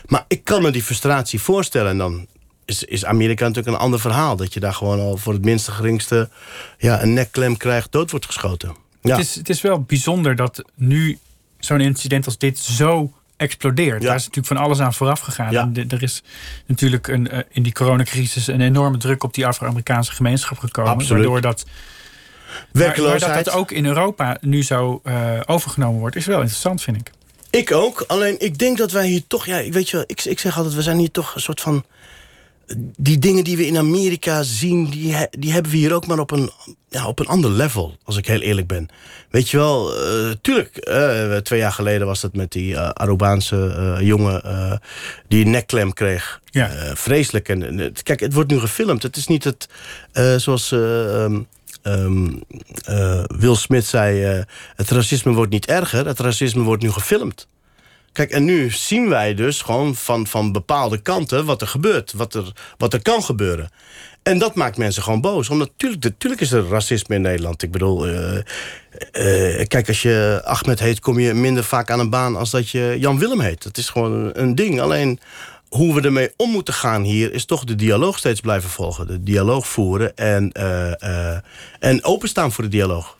Maar ik kan me die frustratie voorstellen. En dan is, is Amerika natuurlijk een ander verhaal. Dat je daar gewoon al voor het minste geringste ja, een nekklem krijgt, dood wordt geschoten. Ja. Het, is, het is wel bijzonder dat nu zo'n incident als dit zo explodeert. Ja. Daar is natuurlijk van alles aan vooraf gegaan. Ja. En er is natuurlijk een, eh, in die coronacrisis een enorme druk op die Afro-Amerikaanse gemeenschap gekomen. Absoluut. Waardoor dat, maar, maar Werkloosheid. dat dat ook in Europa nu zo eh, overgenomen wordt, is wel interessant, vind ik. Ik ook. Alleen ik denk dat wij hier toch... Ja, weet je wel, ik, ik zeg altijd, we zijn hier toch een soort van... Die dingen die we in Amerika zien, die, he- die hebben we hier ook maar op een, ja, op een ander level. Als ik heel eerlijk ben. Weet je wel, eh, tuurlijk. eh, twee jaar geleden was dat met die Arubaanse eh, jongen die een nekklem kreeg. Ja. Vreselijk. En, kijk, het wordt nu gefilmd. Het is niet het, zoals eh, ehm, ehm, eh, Will Smith zei... het racisme wordt niet erger, het racisme wordt nu gefilmd. Kijk, en nu zien wij dus gewoon van, van bepaalde kanten wat er gebeurt. Wat er, wat er kan gebeuren. En dat maakt mensen gewoon boos. Omdat natuurlijk, natuurlijk is er racisme in Nederland. Ik bedoel, eh, eh, kijk, als je Ahmed heet... kom je minder vaak aan een baan als dat je Jan Willem heet. Dat is gewoon een, ding. Alleen hoe we ermee om moeten gaan hier... is toch de dialoog steeds blijven volgen. De dialoog voeren en, eh, en openstaan voor de dialoog.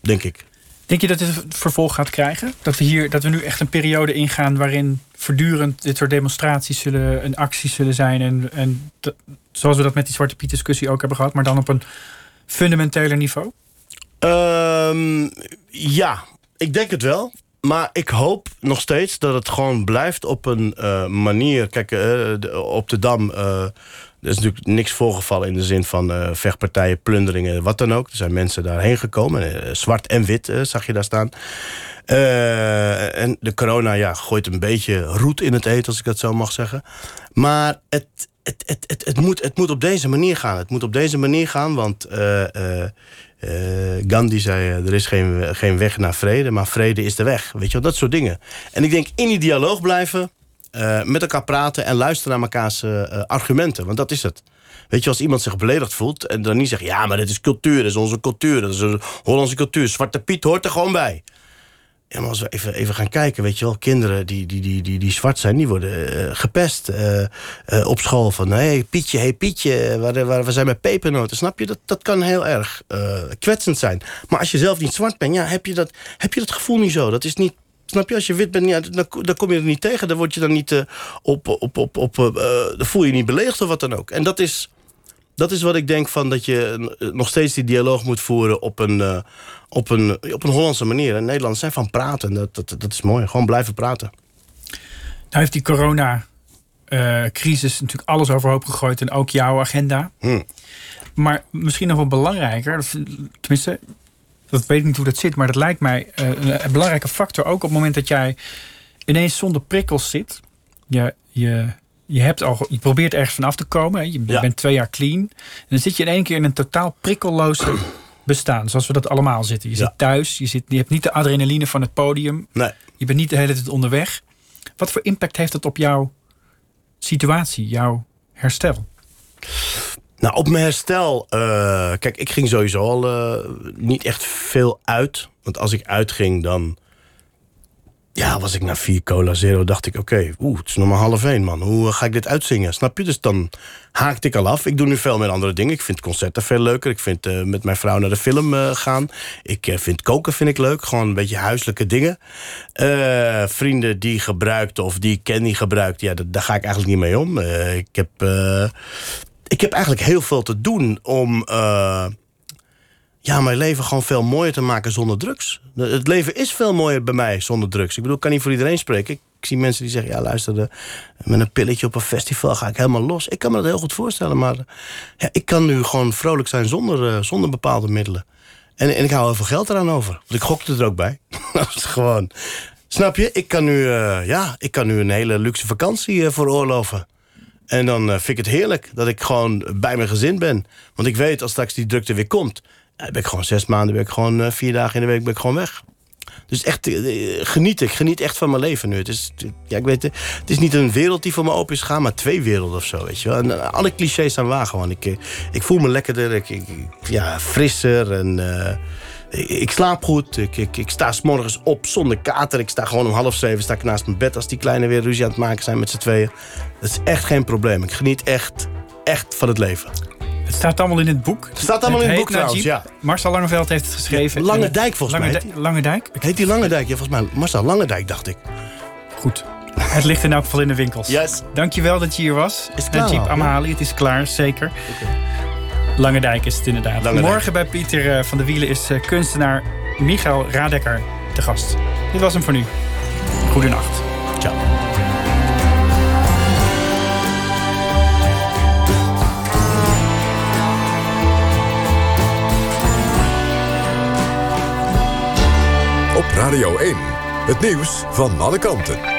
Denk ik. Denk je dat dit vervolg gaat krijgen? Dat we hier dat we nu echt een periode ingaan waarin voortdurend dit soort demonstraties zullen en acties zullen zijn. En, en zoals we dat met die Zwarte Piet discussie ook hebben gehad, maar dan op een fundamenteler niveau? Ehm, ja, ik denk het wel. Maar ik hoop nog steeds dat het gewoon blijft op een eh, manier. Kijk, eh, op de Dam. eh, er is natuurlijk niks voorgevallen in de zin van eh, vechtpartijen, plunderingen, wat dan ook. Er zijn mensen daarheen gekomen. eh, zwart en wit eh, zag je daar staan. En de corona ja, gooit een beetje roet in het eten, als ik dat zo mag zeggen. Maar het, het, het, het, het, moet, het moet op deze manier gaan. Het moet op deze manier gaan, want Gandhi zei... er is geen, geen weg naar vrede, maar vrede is de weg. Weet je wel, dat soort dingen. En ik denk in die dialoog blijven, eh, met elkaar praten... en luisteren naar mekaars eh, argumenten, want dat is het. Weet je, als iemand zich beledigd voelt en dan niet zegt... ja, maar dit is cultuur, dat is onze cultuur, dat is een Hollandse cultuur. Zwarte Piet hoort er gewoon bij. Ja, maar als we even, even gaan kijken, weet je wel, kinderen die, die, die, die, die zwart zijn, die worden eh, gepest op school. Van, hey, Pietje, hey Pietje, waar, waar, zijn met pepernoten. Snap je, dat, dat kan heel erg kwetsend zijn. Maar als je zelf niet zwart bent, ja, heb, je dat, heb je dat gevoel niet zo. Dat is niet, snap je, als je wit bent, ja, dan, dan kom je er niet tegen. Dan word je dan niet eh, op, op, op, op, eh, dan voel je je niet beledigd of wat dan ook. En dat is, dat is wat ik denk van dat je eh, nog steeds die dialoog moet voeren op een, eh, op een, op een Hollandse manier. En Nederlanders zijn van praten. Dat, dat, dat is mooi. Gewoon blijven praten. Nou heeft die corona-crisis natuurlijk alles overhoop gegooid en ook jouw agenda. Hm. Maar misschien nog wel belangrijker, tenminste, dat weet ik niet hoe dat zit, maar dat lijkt mij eh, een, belangrijke factor. Ook op het moment dat jij ineens zonder prikkels zit. Je, je, je, hebt al, je probeert ergens vanaf te komen. Je, je Ja. bent twee jaar clean. En dan zit je in één keer in een totaal prikkelloze bestaan. Zoals we dat allemaal zitten. Je Ja. zit thuis, je, zit, je hebt niet de adrenaline van het podium. Nee. Je bent niet de hele tijd onderweg. Wat voor impact heeft dat op jouw situatie, jouw herstel? Nou, op mijn herstel... eh, kijk, ik ging sowieso al eh, niet echt veel uit. Want als ik uitging, dan... Ja, was ik na vier cola zero, dacht ik... Oké, oeh, het is nog maar half één, man. Hoe ga ik dit uitzingen? Snap je? Dus dan haakte ik al af. Ik doe nu veel meer andere dingen. Ik vind concerten veel leuker. Ik vind eh, met mijn vrouw naar de film gaan. Ik vind koken vind ik leuk. Gewoon een beetje huiselijke dingen. Vrienden die gebruikten of die ik ken die gebruikt... Ja, dat- daar ga ik eigenlijk niet mee om. Ik heb... eh, ik heb eigenlijk heel veel te doen om eh, ja, mijn leven gewoon veel mooier te maken zonder drugs. Het leven is veel mooier bij mij zonder drugs. Ik bedoel, ik kan niet voor iedereen spreken. Ik, zie mensen die zeggen, ja luister, de- met een pilletje op een festival ga ik helemaal los. Ik kan me dat heel goed voorstellen, maar ja, ik kan nu gewoon vrolijk zijn zonder, eh, zonder bepaalde middelen. En, en ik hou heel veel geld eraan over. Want ik gokte er ook bij. [laughs] gewoon... Snap je? Ik kan nu, eh, ja, ik kan nu een hele luxe vakantie eh, veroorloven. En dan eh, vind ik het heerlijk dat ik gewoon bij mijn gezin ben. Want ik weet, als straks die drukte weer komt... ben ik gewoon zes maanden, ben ik gewoon eh, vier dagen in de week ben ik gewoon weg. Dus echt, eh, geniet ik. Geniet echt van mijn leven nu. Het is, ja, ik weet, het is niet een wereld die voor me open is gegaan... maar twee werelden of zo, weet je wel. En alle clichés zijn waar gewoon. Ik, ik voel me lekkerder, ik, ja, frisser en... ik, slaap goed. Ik, ik, ik sta s morgens op zonder kater. Ik sta gewoon om half zeven sta ik naast mijn bed... als die kleinen weer ruzie aan het maken zijn met z'n tweeën. Dat is echt geen probleem. Ik geniet echt, echt van het leven. Het staat allemaal in het boek. Het staat allemaal in het heet boek trouwens, ja. Marcel Langeveld heeft het geschreven. Lange Dijk volgens Lange mij. Dijk- Lange Dijk? Heet die Lange Dijk? Ja, volgens mij Marcel Lange Dijk, dacht ik. Goed. Het ligt in elk geval in de winkels. Yes. Dankjewel dat je hier was. Is het klaar Najib? Amhali, het is klaar, zeker. Dijk is het inderdaad. Morgen bij Pieter eh, van der Wielen is eh, kunstenaar Michael Radekker te gast. Dit was hem voor nu. Goedenacht. Ciao. Op Radio 1. Het nieuws van alle kanten.